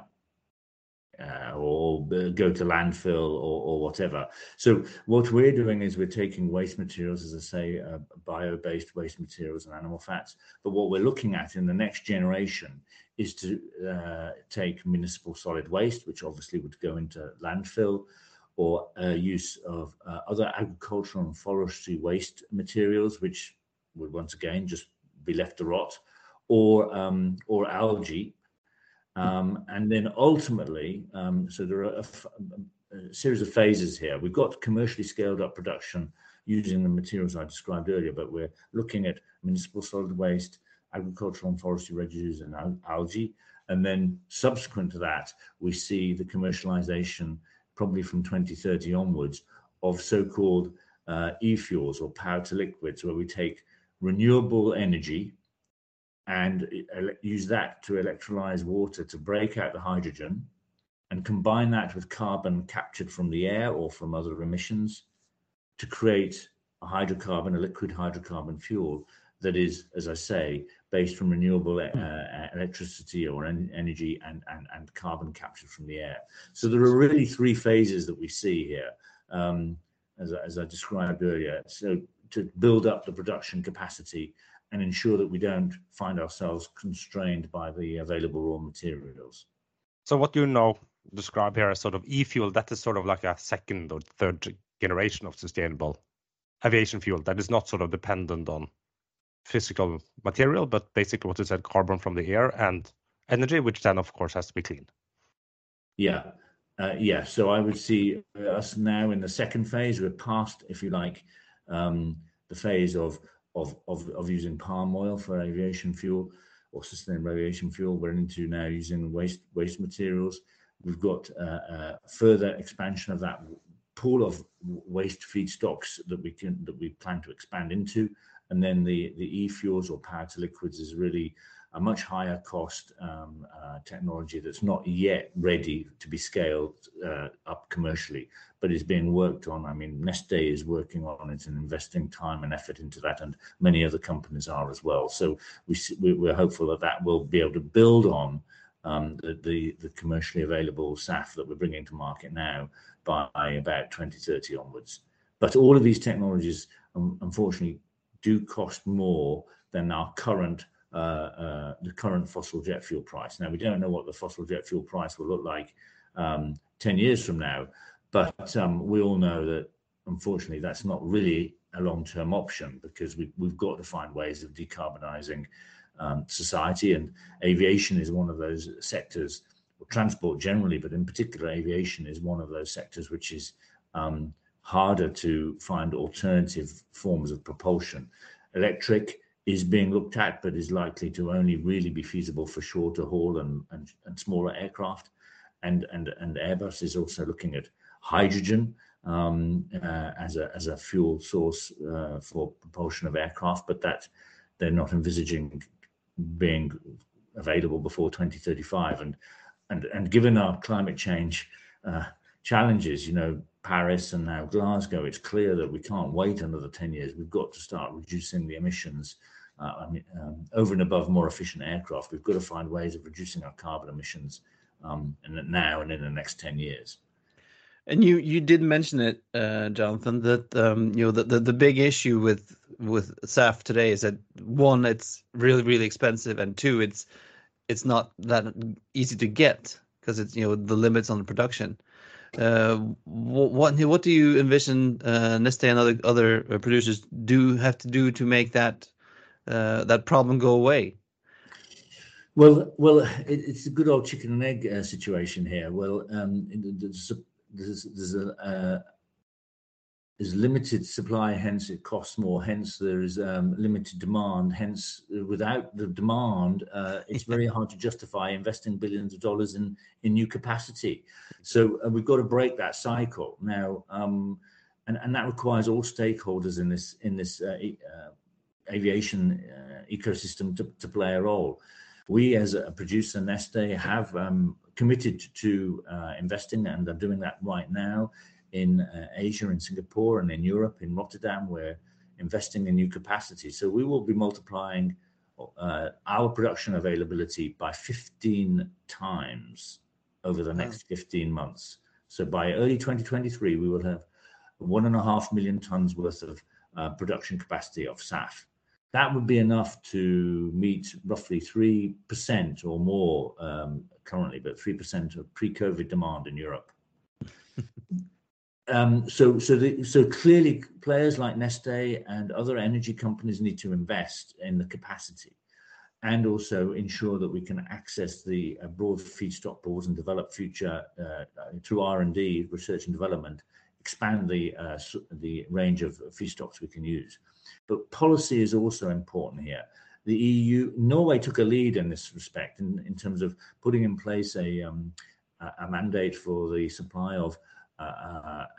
Uh, or go to landfill or, or, whatever. So what we're doing is we're taking waste materials, as I say, uh, bio-based waste materials and animal fats. But what we're looking at in the next generation is to uh, take municipal solid waste, which obviously would go into landfill, or uh, use of uh, other agricultural and forestry waste materials, which would once again just be left to rot, or um, or algae, um, and then ultimately, um, so there are a, series of phases here. We've got commercially scaled up production using the materials I described earlier, but we're looking at municipal solid waste, agricultural and forestry residues, and algae. And then subsequent to that, we see the commercialization probably from 2030 onwards, of so-called uh, e-fuels or power to liquids, where we take renewable energy and use that to electrolyze water to break out the hydrogen and combine that with carbon captured from the air or from other emissions to create a hydrocarbon, a liquid hydrocarbon fuel that is, as I say, based from renewable uh, uh, electricity or en energy and, and, and carbon capture from the air. So there are really three phases that we see here, um, as, as I described earlier. So to build up the production capacity and ensure that we don't find ourselves constrained by the available raw materials. So what you now describe here as sort of e-fuel, that is sort of like a second or third generation of sustainable aviation fuel that is not sort of dependent on physical material, but basically what you said, carbon from the air and energy, which then of course has to be clean. Yeah. Uh, yeah. So I would see us now in the second phase. We're past, if you like, um, the phase of, of of of using palm oil for aviation fuel or sustainable aviation fuel. We're into now using waste waste materials. We've got uh, uh, further expansion of that pool of waste feedstocks that we can that we plan to expand into and then the the e-fuels or power to liquids is really a much higher cost um, uh, technology that's not yet ready to be scaled uh, up commercially, but is being worked on. I mean, Neste is working on it and investing time and effort into that, and many other companies are as well. So we we're hopeful that that will be able to build on um, the, the, the commercially available SAF that we're bringing to market now by about 2030 onwards. But all of these technologies, unfortunately, do cost more than our current uh, uh, the current fossil jet fuel price. Now we don't know what the fossil jet fuel price will look like um, 10 years from now, but um, we all know that unfortunately that's not really a long-term option because we, we've got to find ways of decarbonizing um, society and aviation is one of those sectors or transport generally but in particular aviation is one of those sectors which is um, harder to find alternative forms of propulsion. Electric is being looked at, but is likely to only really be feasible for shorter haul and, and, and smaller aircraft. And, and, and Airbus is also looking at hydrogen um, uh, as, a, as a fuel source uh, for propulsion of aircraft, but that they're not envisaging being available before 2035. And, and, and given our climate change uh, challenges, you know, Paris and now Glasgow, it's clear that we can't wait another 10 years. We've got to start reducing the emissions uh, I mean, um, over and above more efficient aircraft. We've got to find ways of reducing our carbon emissions um, now and in the next 10 years. And you you did mention it, uh, Jonathan, that um, you know the, the, the big issue with with SAF today is that one, it's really really expensive, and two, it's it's not that easy to get because it's you know the limits on the production. Uh, what what do you envision uh, Neste and other other uh, producers do have to do to make that uh, that problem go away? Well, well, it, it's a good old chicken and egg uh, situation here. Well, um, there's, there's, there's a, uh, is limited supply, hence it costs more. Hence there is um, limited demand. Hence, without the demand, uh, it's very hard to justify investing billions of dollars in in new capacity. So uh, we've got to break that cycle now, um, and and that requires all stakeholders in this in this uh, uh aviation uh, ecosystem to, to play a role. We, as a producer, Neste, have um, committed to uh, investing and are doing that right now in uh, Asia, in Singapore, and in Europe, in Rotterdam, we're investing in new capacity. So we will be multiplying uh, our production availability by 15 times over the next 15 months. So by early 2023, we will have one and a half million tons worth of uh, production capacity of SAF. That would be enough to meet roughly 3% or more um, currently, but 3% of pre-COVID demand in Europe. [LAUGHS] um, so, so, the, so clearly, players like Neste and other energy companies need to invest in the capacity, and also ensure that we can access the uh, broad feedstock pools and develop future uh, through R and D, research and development, expand the uh, the range of feedstocks we can use. But policy is also important here. The EU, Norway took a lead in this respect in, in terms of putting in place a um, a mandate for the supply of uh, uh,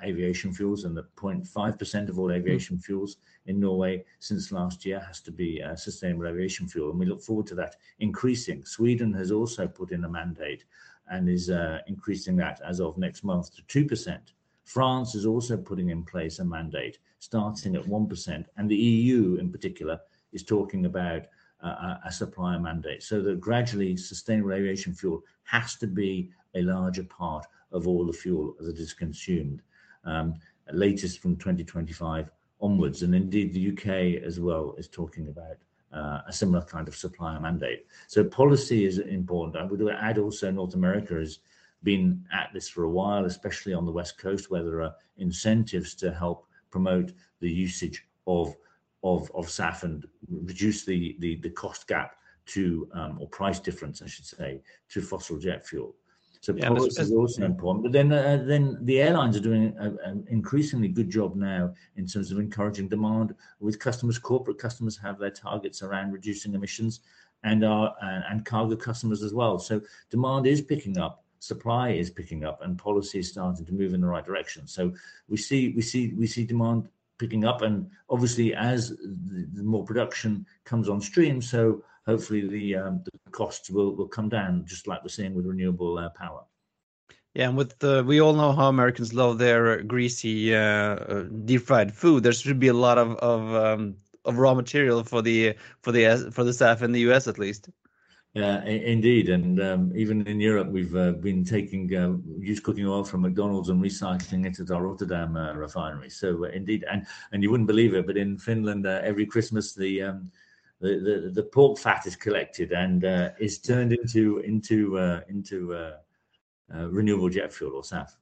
aviation fuels, and that 0.5% of all aviation fuels in Norway since last year has to be uh, sustainable aviation fuel, and we look forward to that increasing. Sweden has also put in a mandate and is uh, increasing that as of next month to 2%. France is also putting in place a mandate starting at 1%, and the EU in particular is talking about uh, a supplier mandate so that gradually sustainable aviation fuel has to be a larger part of all the fuel that is consumed, um, latest from 2025 onwards. And indeed, the UK as well is talking about uh, a similar kind of supplier mandate. So policy is important. I would add also North America has been at this for a while, especially on the West Coast, where there are incentives to help promote the usage of of, of SAF and reduce the, the, the cost gap to um, or price difference, I should say, to fossil jet fuel. So yeah, policy is also important. But then, uh, then the airlines are doing an increasingly good job now in terms of encouraging demand with customers. Corporate customers have their targets around reducing emissions, and our and, and cargo customers as well. So demand is picking up, supply is picking up, and policy is starting to move in the right direction. So we see we see we see demand picking up, and obviously as the, the more production comes on stream, so hopefully the, um, the costs will, will come down, just like we're seeing with renewable uh, power. Yeah, and with the, we all know how Americans love their greasy, uh, uh, deep fried food. There should be a lot of of, um, of raw material for the for the for the SAF in the U.S. at least. Yeah, indeed, and um, even in Europe, we've uh, been taking uh, used cooking oil from McDonald's and recycling it at our Rotterdam uh, refinery. So, uh, indeed, and and you wouldn't believe it, but in Finland, every Christmas the um, the, the, the pork fat is collected and uh, is turned into into uh, into uh, uh renewable jet fuel or SAF.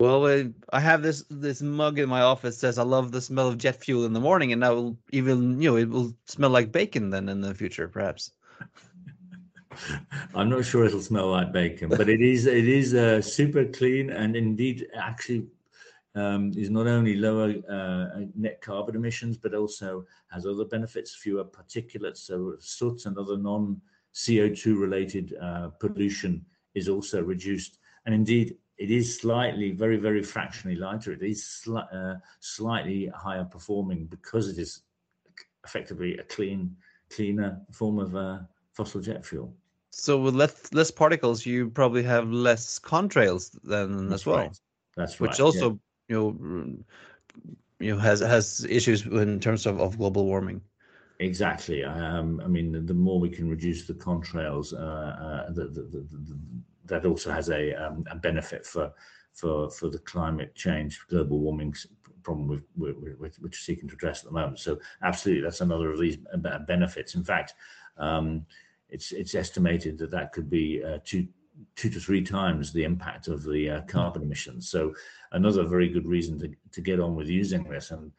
Well, I have this this mug in my office says I love the smell of jet fuel in the morning, and I will even you know it will smell like bacon then in the future, perhaps. [LAUGHS] I'm not sure it'll smell like bacon, but it is it is uh, super clean and indeed actually um, is not only lower uh, net carbon emissions, but also has other benefits, fewer particulates, so soot and other non CO2 related uh, pollution is also reduced. And indeed, it is slightly, very, very fractionally lighter. It is sli- uh, slightly higher performing because it is effectively a clean, cleaner form of uh, fossil jet fuel. So with less less particles, you probably have less contrails then That's as well. Right. That's right. Which also you know you know has has issues in terms of, of global warming. Exactly. Um, i mean the, the, more we can reduce the contrails uh, uh, the, the, that also has a, um, a benefit for for for the climate change global warming problem we've, we're, we're, we're, seeking to address at the moment. So absolutely that's another of these benefits. In fact um, it's it's estimated that that could be uh, two two to three times the impact of the uh, carbon emissions. So another very good reason to, to get on with using this. And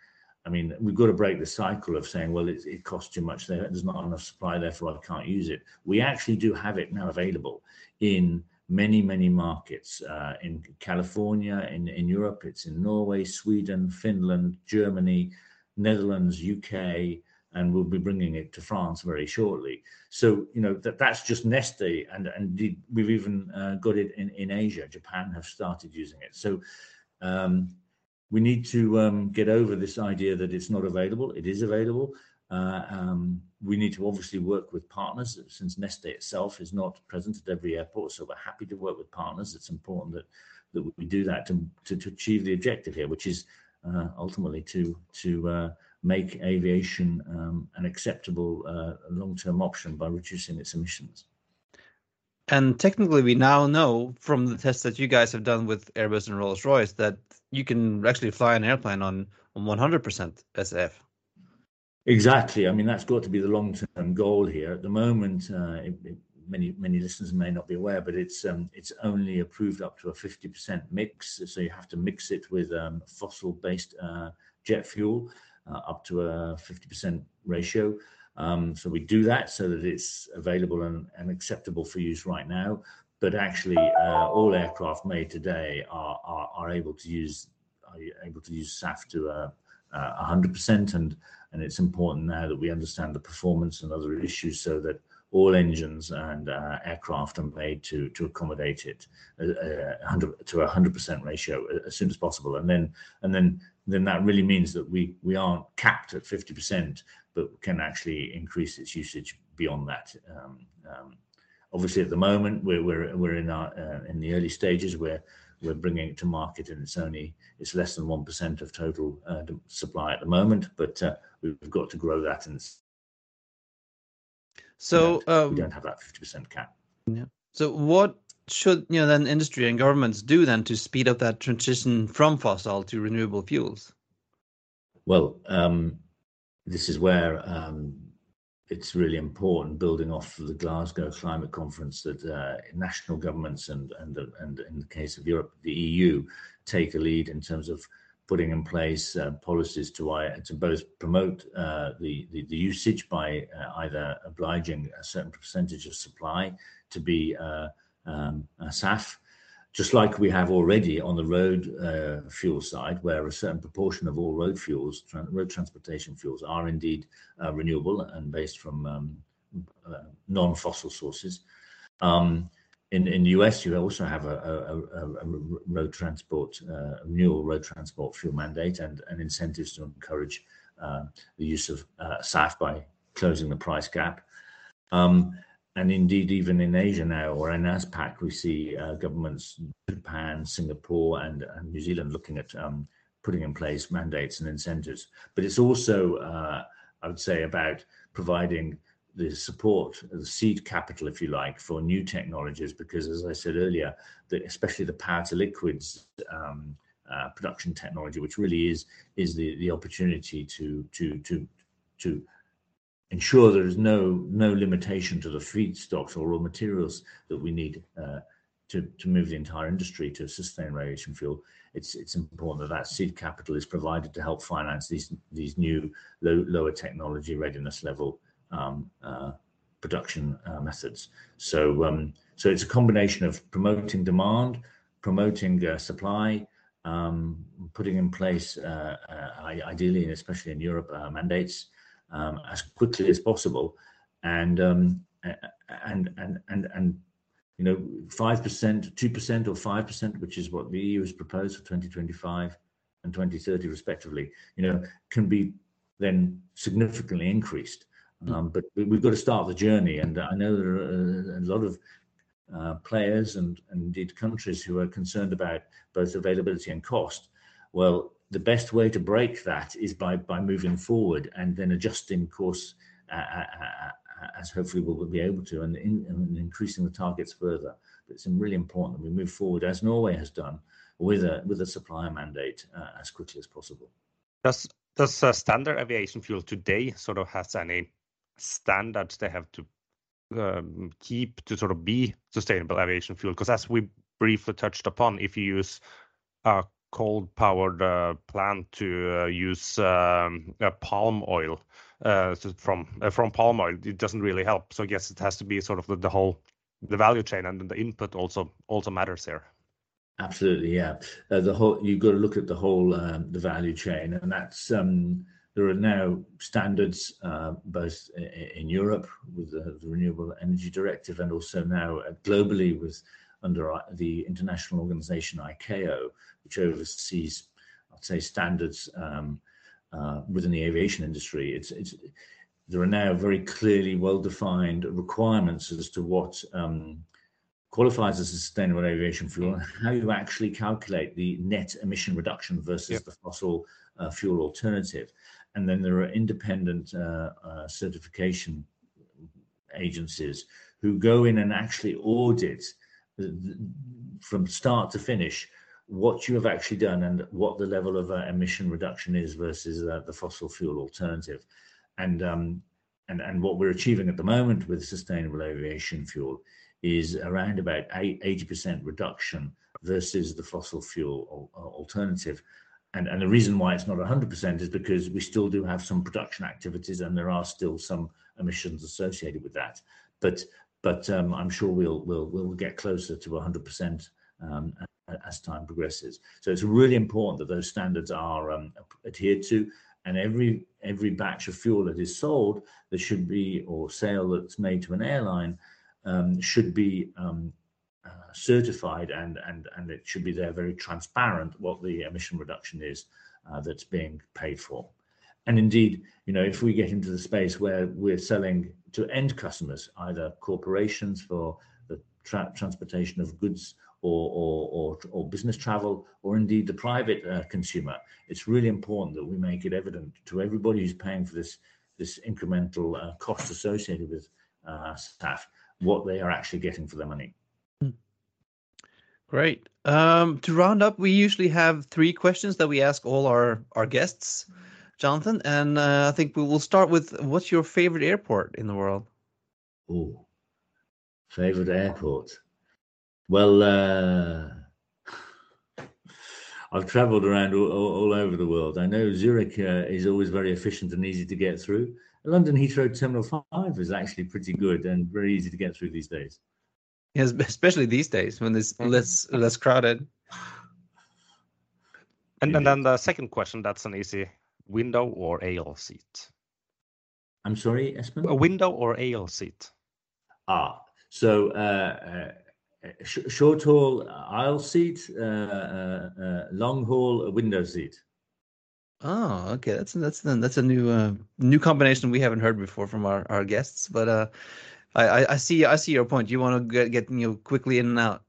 I mean, we've got to break the cycle of saying, well, it, it costs too much. There, there's not enough supply, therefore I can't use it. We actually do have it now available in many, many markets. Uh, in California, in, in Europe, it's in Norway, Sweden, Finland, Germany, Netherlands, UK, and we'll be bringing it to France very shortly. So you know that that's just Neste, and and we've even uh, got it in in Asia. Japan have started using it. So. Um, we need to um, get over this idea that it's not available. It is available. Uh, um, we need to obviously work with partners since Neste itself is not present at every airport. So we're happy to work with partners. It's important that that we do that to, to, to achieve the objective here, which is uh, ultimately to to uh, make aviation um, an acceptable uh, long-term option by reducing its emissions. And technically, we now know from the tests that you guys have done with Airbus and Rolls Royce that you can actually fly an airplane on on 100% SAF. Exactly. I mean, that's got to be the long-term goal here. At the moment, uh, it, it, many many listeners may not be aware, but it's um, it's only approved up to a 50% mix. So you have to mix it with um, fossil-based uh, jet fuel uh, up to a 50% ratio. Um, so we do that so that it's available and, and acceptable for use right now. But actually, uh, all aircraft made today are, are, are able to use are able to use SAF to uh, uh, 100%, and and it's important now that we understand the performance and other issues so that all engines and uh, aircraft are made to to accommodate it uh, 100 to a 100% ratio as soon as possible and then and then then that really means that we we aren't capped at 50% but can actually increase its usage beyond that um, um, obviously at the moment we're we're, we're in our uh, in the early stages where we're bringing it to market and it's only it's less than 1% of total uh, supply at the moment but uh, we've got to grow that and so we um, don't have that 50% cap. Yeah. So what should you know then industry and governments do then to speed up that transition from fossil to renewable fuels? Well, um, this is where um, it's really important, building off the Glasgow Climate Conference, that uh, national governments and and and in the case of Europe, the EU, take a lead in terms of putting in place uh, policies to uh, to both promote uh, the, the, the usage by uh, either obliging a certain percentage of supply to be uh, um, SAF, just like we have already on the road uh, fuel side, where a certain proportion of all road fuels, tra- road transportation fuels, are indeed renewable and based from um, non-fossil sources. Um, in in the US, you also have a, a, a, a road transport uh, renewable road transport fuel mandate and, and incentives to encourage uh, the use of uh, SAF by closing the price gap. Um, and indeed, even in Asia now, or in ASPAC, we see uh, governments, Japan, Singapore, and, New Zealand looking at um, putting in place mandates and incentives. But it's also, uh, I would say, about providing the support, the seed capital, if you like, for new technologies, because as I said earlier, the, especially the power to liquids um, uh, production technology, which really is is the the opportunity to to to to ensure there is no no limitation to the feedstocks or raw materials that we need uh, to to move the entire industry to sustain radiation fuel. It's it's important that that seed capital is provided to help finance these these new low, lower technology readiness level um, uh, production uh, methods. So, um, so it's a combination of promoting demand, promoting uh, supply, um, putting in place, uh, uh, ideally and especially in Europe, mandates um, as quickly as possible, and um, and and and and you know, five percent, two percent, or five percent, which is what the EU has proposed for 2025 and 2030, respectively. You know, can be then significantly increased Mm. Um, but we've got to start the journey, and I know there are a lot of uh, players and, and, indeed countries who are concerned about both availability and cost. Well, the best way to break that is by by moving forward and then adjusting course uh, uh, uh as hopefully we'll be able to, and, in, and, increasing the targets further. But it's really important that we move forward as Norway has done with a with a supplier mandate uh, as quickly as possible. Does does standard aviation fuel today sort of has any standards they have to um, keep to sort of be sustainable aviation fuel? Because as we briefly touched upon, if you use a coal-powered uh, plant to uh, use um, palm oil uh, from from palm oil, it doesn't really help. So yes, it has to be sort of the, whole the value chain and the input also also matters here. Absolutely, yeah. The whole you've got to look at the whole um, the value chain, and that's um, there are now standards both in Europe with the, Renewable Energy Directive and also now globally with under the international organization ICAO, which oversees, I'd say, standards um, uh, within the aviation industry. It's, it's, there are now very clearly well-defined requirements as to what um, qualifies as a sustainable aviation fuel and how you actually calculate the net emission reduction versus yep. the fossil uh, fuel alternative and then there are independent uh, uh, certification agencies who go in and actually audit from start to finish what you have actually done and what the level of uh, emission reduction is versus uh, the fossil fuel alternative. And, um, and, and what we're achieving at the moment with sustainable aviation fuel is around about 80% reduction versus the fossil fuel alternative. And, and the reason why it's not 100% is because we still do have some production activities and there are still some emissions associated with that. But but um, I'm sure we'll we'll we'll get closer to 100% um, as time progresses. So it's really important that those standards are um, adhered to, and every every batch of fuel that is sold, there should be or sale that's made to an airline um, should be um, uh, certified, and and and it should be there very transparent what the emission reduction is uh, that's being paid for. And indeed, you know, if we get into the space where we're selling to end customers, either corporations for the tra- transportation of goods or, or, or, or, business travel, or indeed the private uh, consumer, it's really important that we make it evident to everybody who's paying for this, this incremental uh, cost associated with uh, SAF what they are actually getting for their money. Hmm. Great. Um, to round up, we usually have three questions that we ask all our, our guests. Jonathan. And uh, I think we will start with what's your favorite airport in the world? Oh, favorite airport. Well, uh, [SIGHS] I've travelled around all, all, all, over the world. I know Zurich uh, is always very efficient and easy to get through. London Heathrow Terminal 5 is actually pretty good and very easy to get through these days. Yes, [LAUGHS] especially these days when it's mm-hmm. less less crowded. And, and then the second question, that's an easy window or aisle seat? I'm sorry, Espen? A window or aisle seat? Ah, so uh, uh, sh short haul aisle seat, uh, uh, uh long haul window seat. Oh, okay. That's that's that's a new uh, new combination we haven't heard before from our, our guests. But uh, I I see I see your point. You want to get, get you know quickly in and out.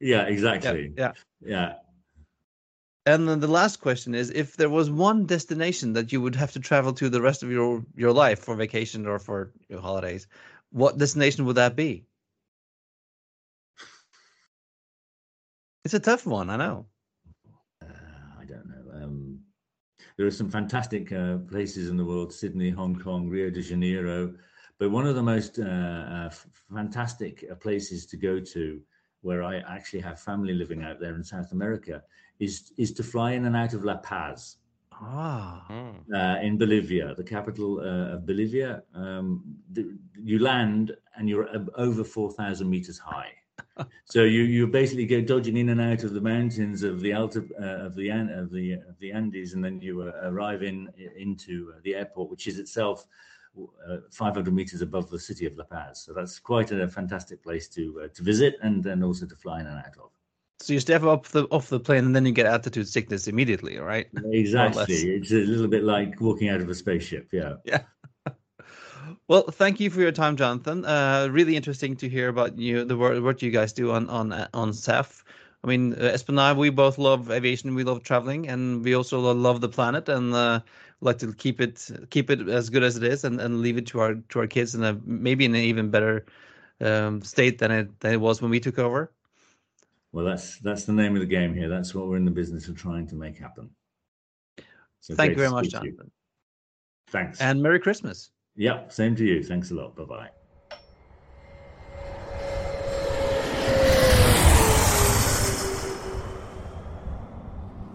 Yeah, exactly. Yeah, yeah. yeah. And then the last question is if there was one destination that you would have to travel to the rest of your, your life for vacation or for your holidays, what destination would that be? It's a tough one, I know. Uh, I don't know. Um, there are some fantastic uh, places in the world Sydney, Hong Kong, Rio de Janeiro. But one of the most uh, uh fantastic uh, places to go to, where I actually have family living out there in South America, is is to fly in and out of La Paz. Ah. Hmm. Uh, in Bolivia, the capital uh, of Bolivia, um, the, you land and you're over four thousand meters high. [LAUGHS] so you you basically go dodging in and out of the mountains of the Alta uh, of the of the of the Andes, and then you uh, arrive in into the airport, which is itself uh, 500 meters above the city of La Paz. So that's quite a fantastic place to uh, to visit and then also to fly in and out of. So you step up the off the plane and then you get altitude sickness immediately, right? Exactly. it's a little bit like walking out of a spaceship. Yeah. [LAUGHS] Yeah. well, thank you for your time, Jonathan. Uh, really interesting to hear about you, the work what you guys do on on on SAF. I mean, uh, Espen and I, we both love aviation, we love traveling, and we also love the planet, and uh, like to keep it keep it as good as it is, and, and leave it to our to our kids in a maybe in an even better um, state than it than it was when we took over. Well, that's that's the name of the game here. That's what we're in the business of trying to make happen. So Thank you very much, Jonathan. Thanks. And Merry Christmas. Yep, same to you. Thanks a lot. Bye bye.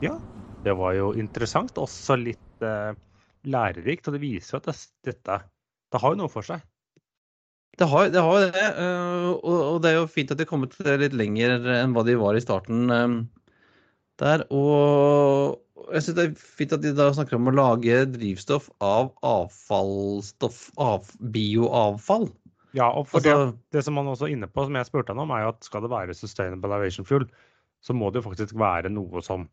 Ja, det var jo interessant. Også litt eh, lærerikt. Og det viser jo at det, dette det har jo noe for seg. Det har, det har det, eh, og det er jo fint at de har kommet litt lenger enn hva de var i starten eh, der. Og jeg syns det er fint at de da snakker om å lage drivstoff av avfallsstoff, av bioavfall. Ja, og for altså, det, det, som man også er inne på, som jeg spurte han om, er jo at skal det være sustainable aviation fuel, så må det jo faktisk være noe som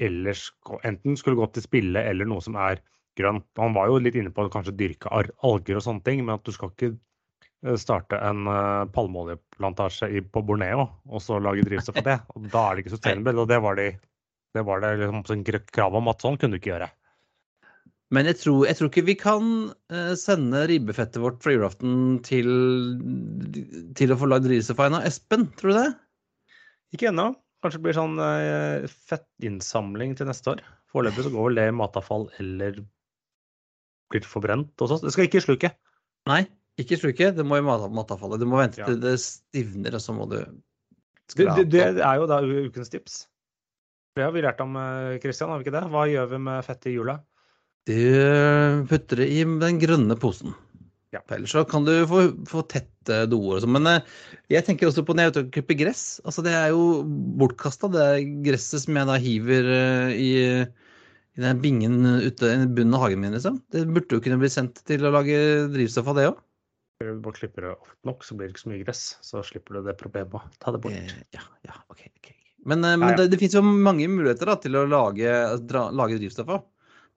ellers enten skulle gått til spille, eller noe som er grønn. Han var jo litt inne på å kanskje dyrke alger og sånne ting, men at du skal ikke Eh, starte en uh, palmeoljeplantasje på Borneo og så lage drivstoff av det. Og da er det ikke sustainable. Og det var, de, det, var det liksom krav om at sånn kunne du ikke gjøre. Men jeg tror, jeg tror ikke vi kan eh, sende ribbefettet vårt fra julaften til, til å få lagd drivstoff av Espen, tror du det? Ikke ennå. Kanskje det blir sånn eh, fettinnsamling til neste år. Foreløpig så går vel det i matavfall eller blir forbrent og sånt. Det skal ikke i sluket. Nei, ikke sluke. Det må i mat- matavfallet. Du må vente Ja. til det stivner, og så må du Det, det, det er jo da ukens tips. Det har vi lært om, Kristian, Christian, har vi ikke det? Hva gjør vi med fett i jula? Du putter det i den grønne posen. Ja. Ellers så kan du få, få tette doer og sånn. Men eh, jeg tenker også på når jeg er ute og klipper gress. Altså det er jo bortkasta, det er gresset som jeg da hiver eh, i, i den bingen ute i bunnen av hagen min, liksom. Det burde jo kunne bli sendt til å lage drivstoff av det òg. Du bare klipper det ofte nok, så blir det ikke så mye gress. Så slipper du det problemet. Ta det bort. Eh, Ja, ja, ok. ok. Men, eh, men Ja, ja. det, det finnes jo mange muligheter da, til å lage, dra, lage drivstoff av.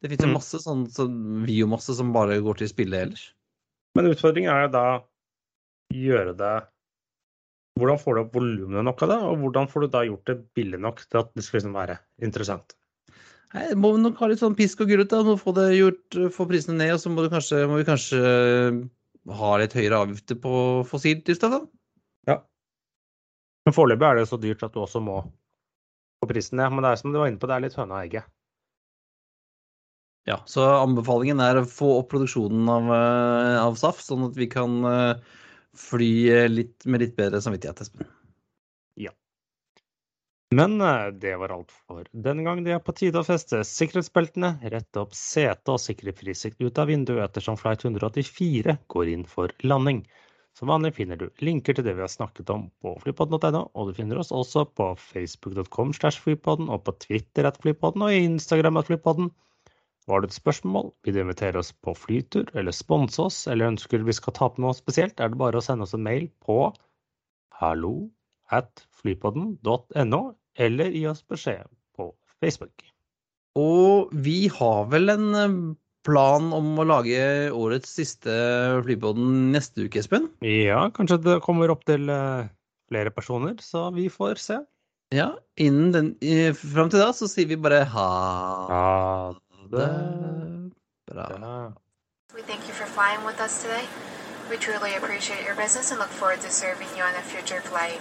Det finnes jo Mm. masse sånn, så biomasse som bare går til spille ellers. Men utfordringen er jo da gjøre det Hvordan får du opp volumet nok av det, og hvordan får du da gjort det billig nok til at det skal liksom være interessant? Nei, det må nok ha litt sånn pisk og gulrot. må Få det gjort, få prisene ned, og så må, du kanskje, må vi kanskje ha litt høyere avgifter på fossilt drivstoff. da. Ja. Men foreløpig er det så dyrt at du også må få prisen ned. Men det er som du var inne på, det er litt høna og egget. Ja, Så anbefalingen er å få opp produksjonen av, eh, av SAF, sånn at vi kan eh, fly eh, litt, med litt bedre samvittighet, Espen. Men eh, det var alt for denne gang. Det er på tide å feste sikkerhetsbeltene, rette opp setet og sikre frisikt ut av vinduet ettersom flight 184 går inn for landing. Som vanlig finner du linker til det vi har snakket om på flypodden.no, og du finner oss også på facebook.com slash flypodden og på Twitter at flypodden og i Instagram at flypodden. Var det et spørsmål, vil du invitere oss på flytur eller sponse oss, eller ønsker vi skal ta på noe spesielt, er det bare å sende oss en mail på hallo at flypodden.no, eller gi oss beskjed på Facebook. Og vi har vel en eh, plan om å lage årets siste flypodden neste uke, Espen? Ja, kanskje det kommer opp til eh, flere personer, så vi får se. Ja, innen den, Fram til da så sier vi bare ha Ha det bra. We thank you for flying with us today. We truly appreciate your business and look forward to serving you on a future flight.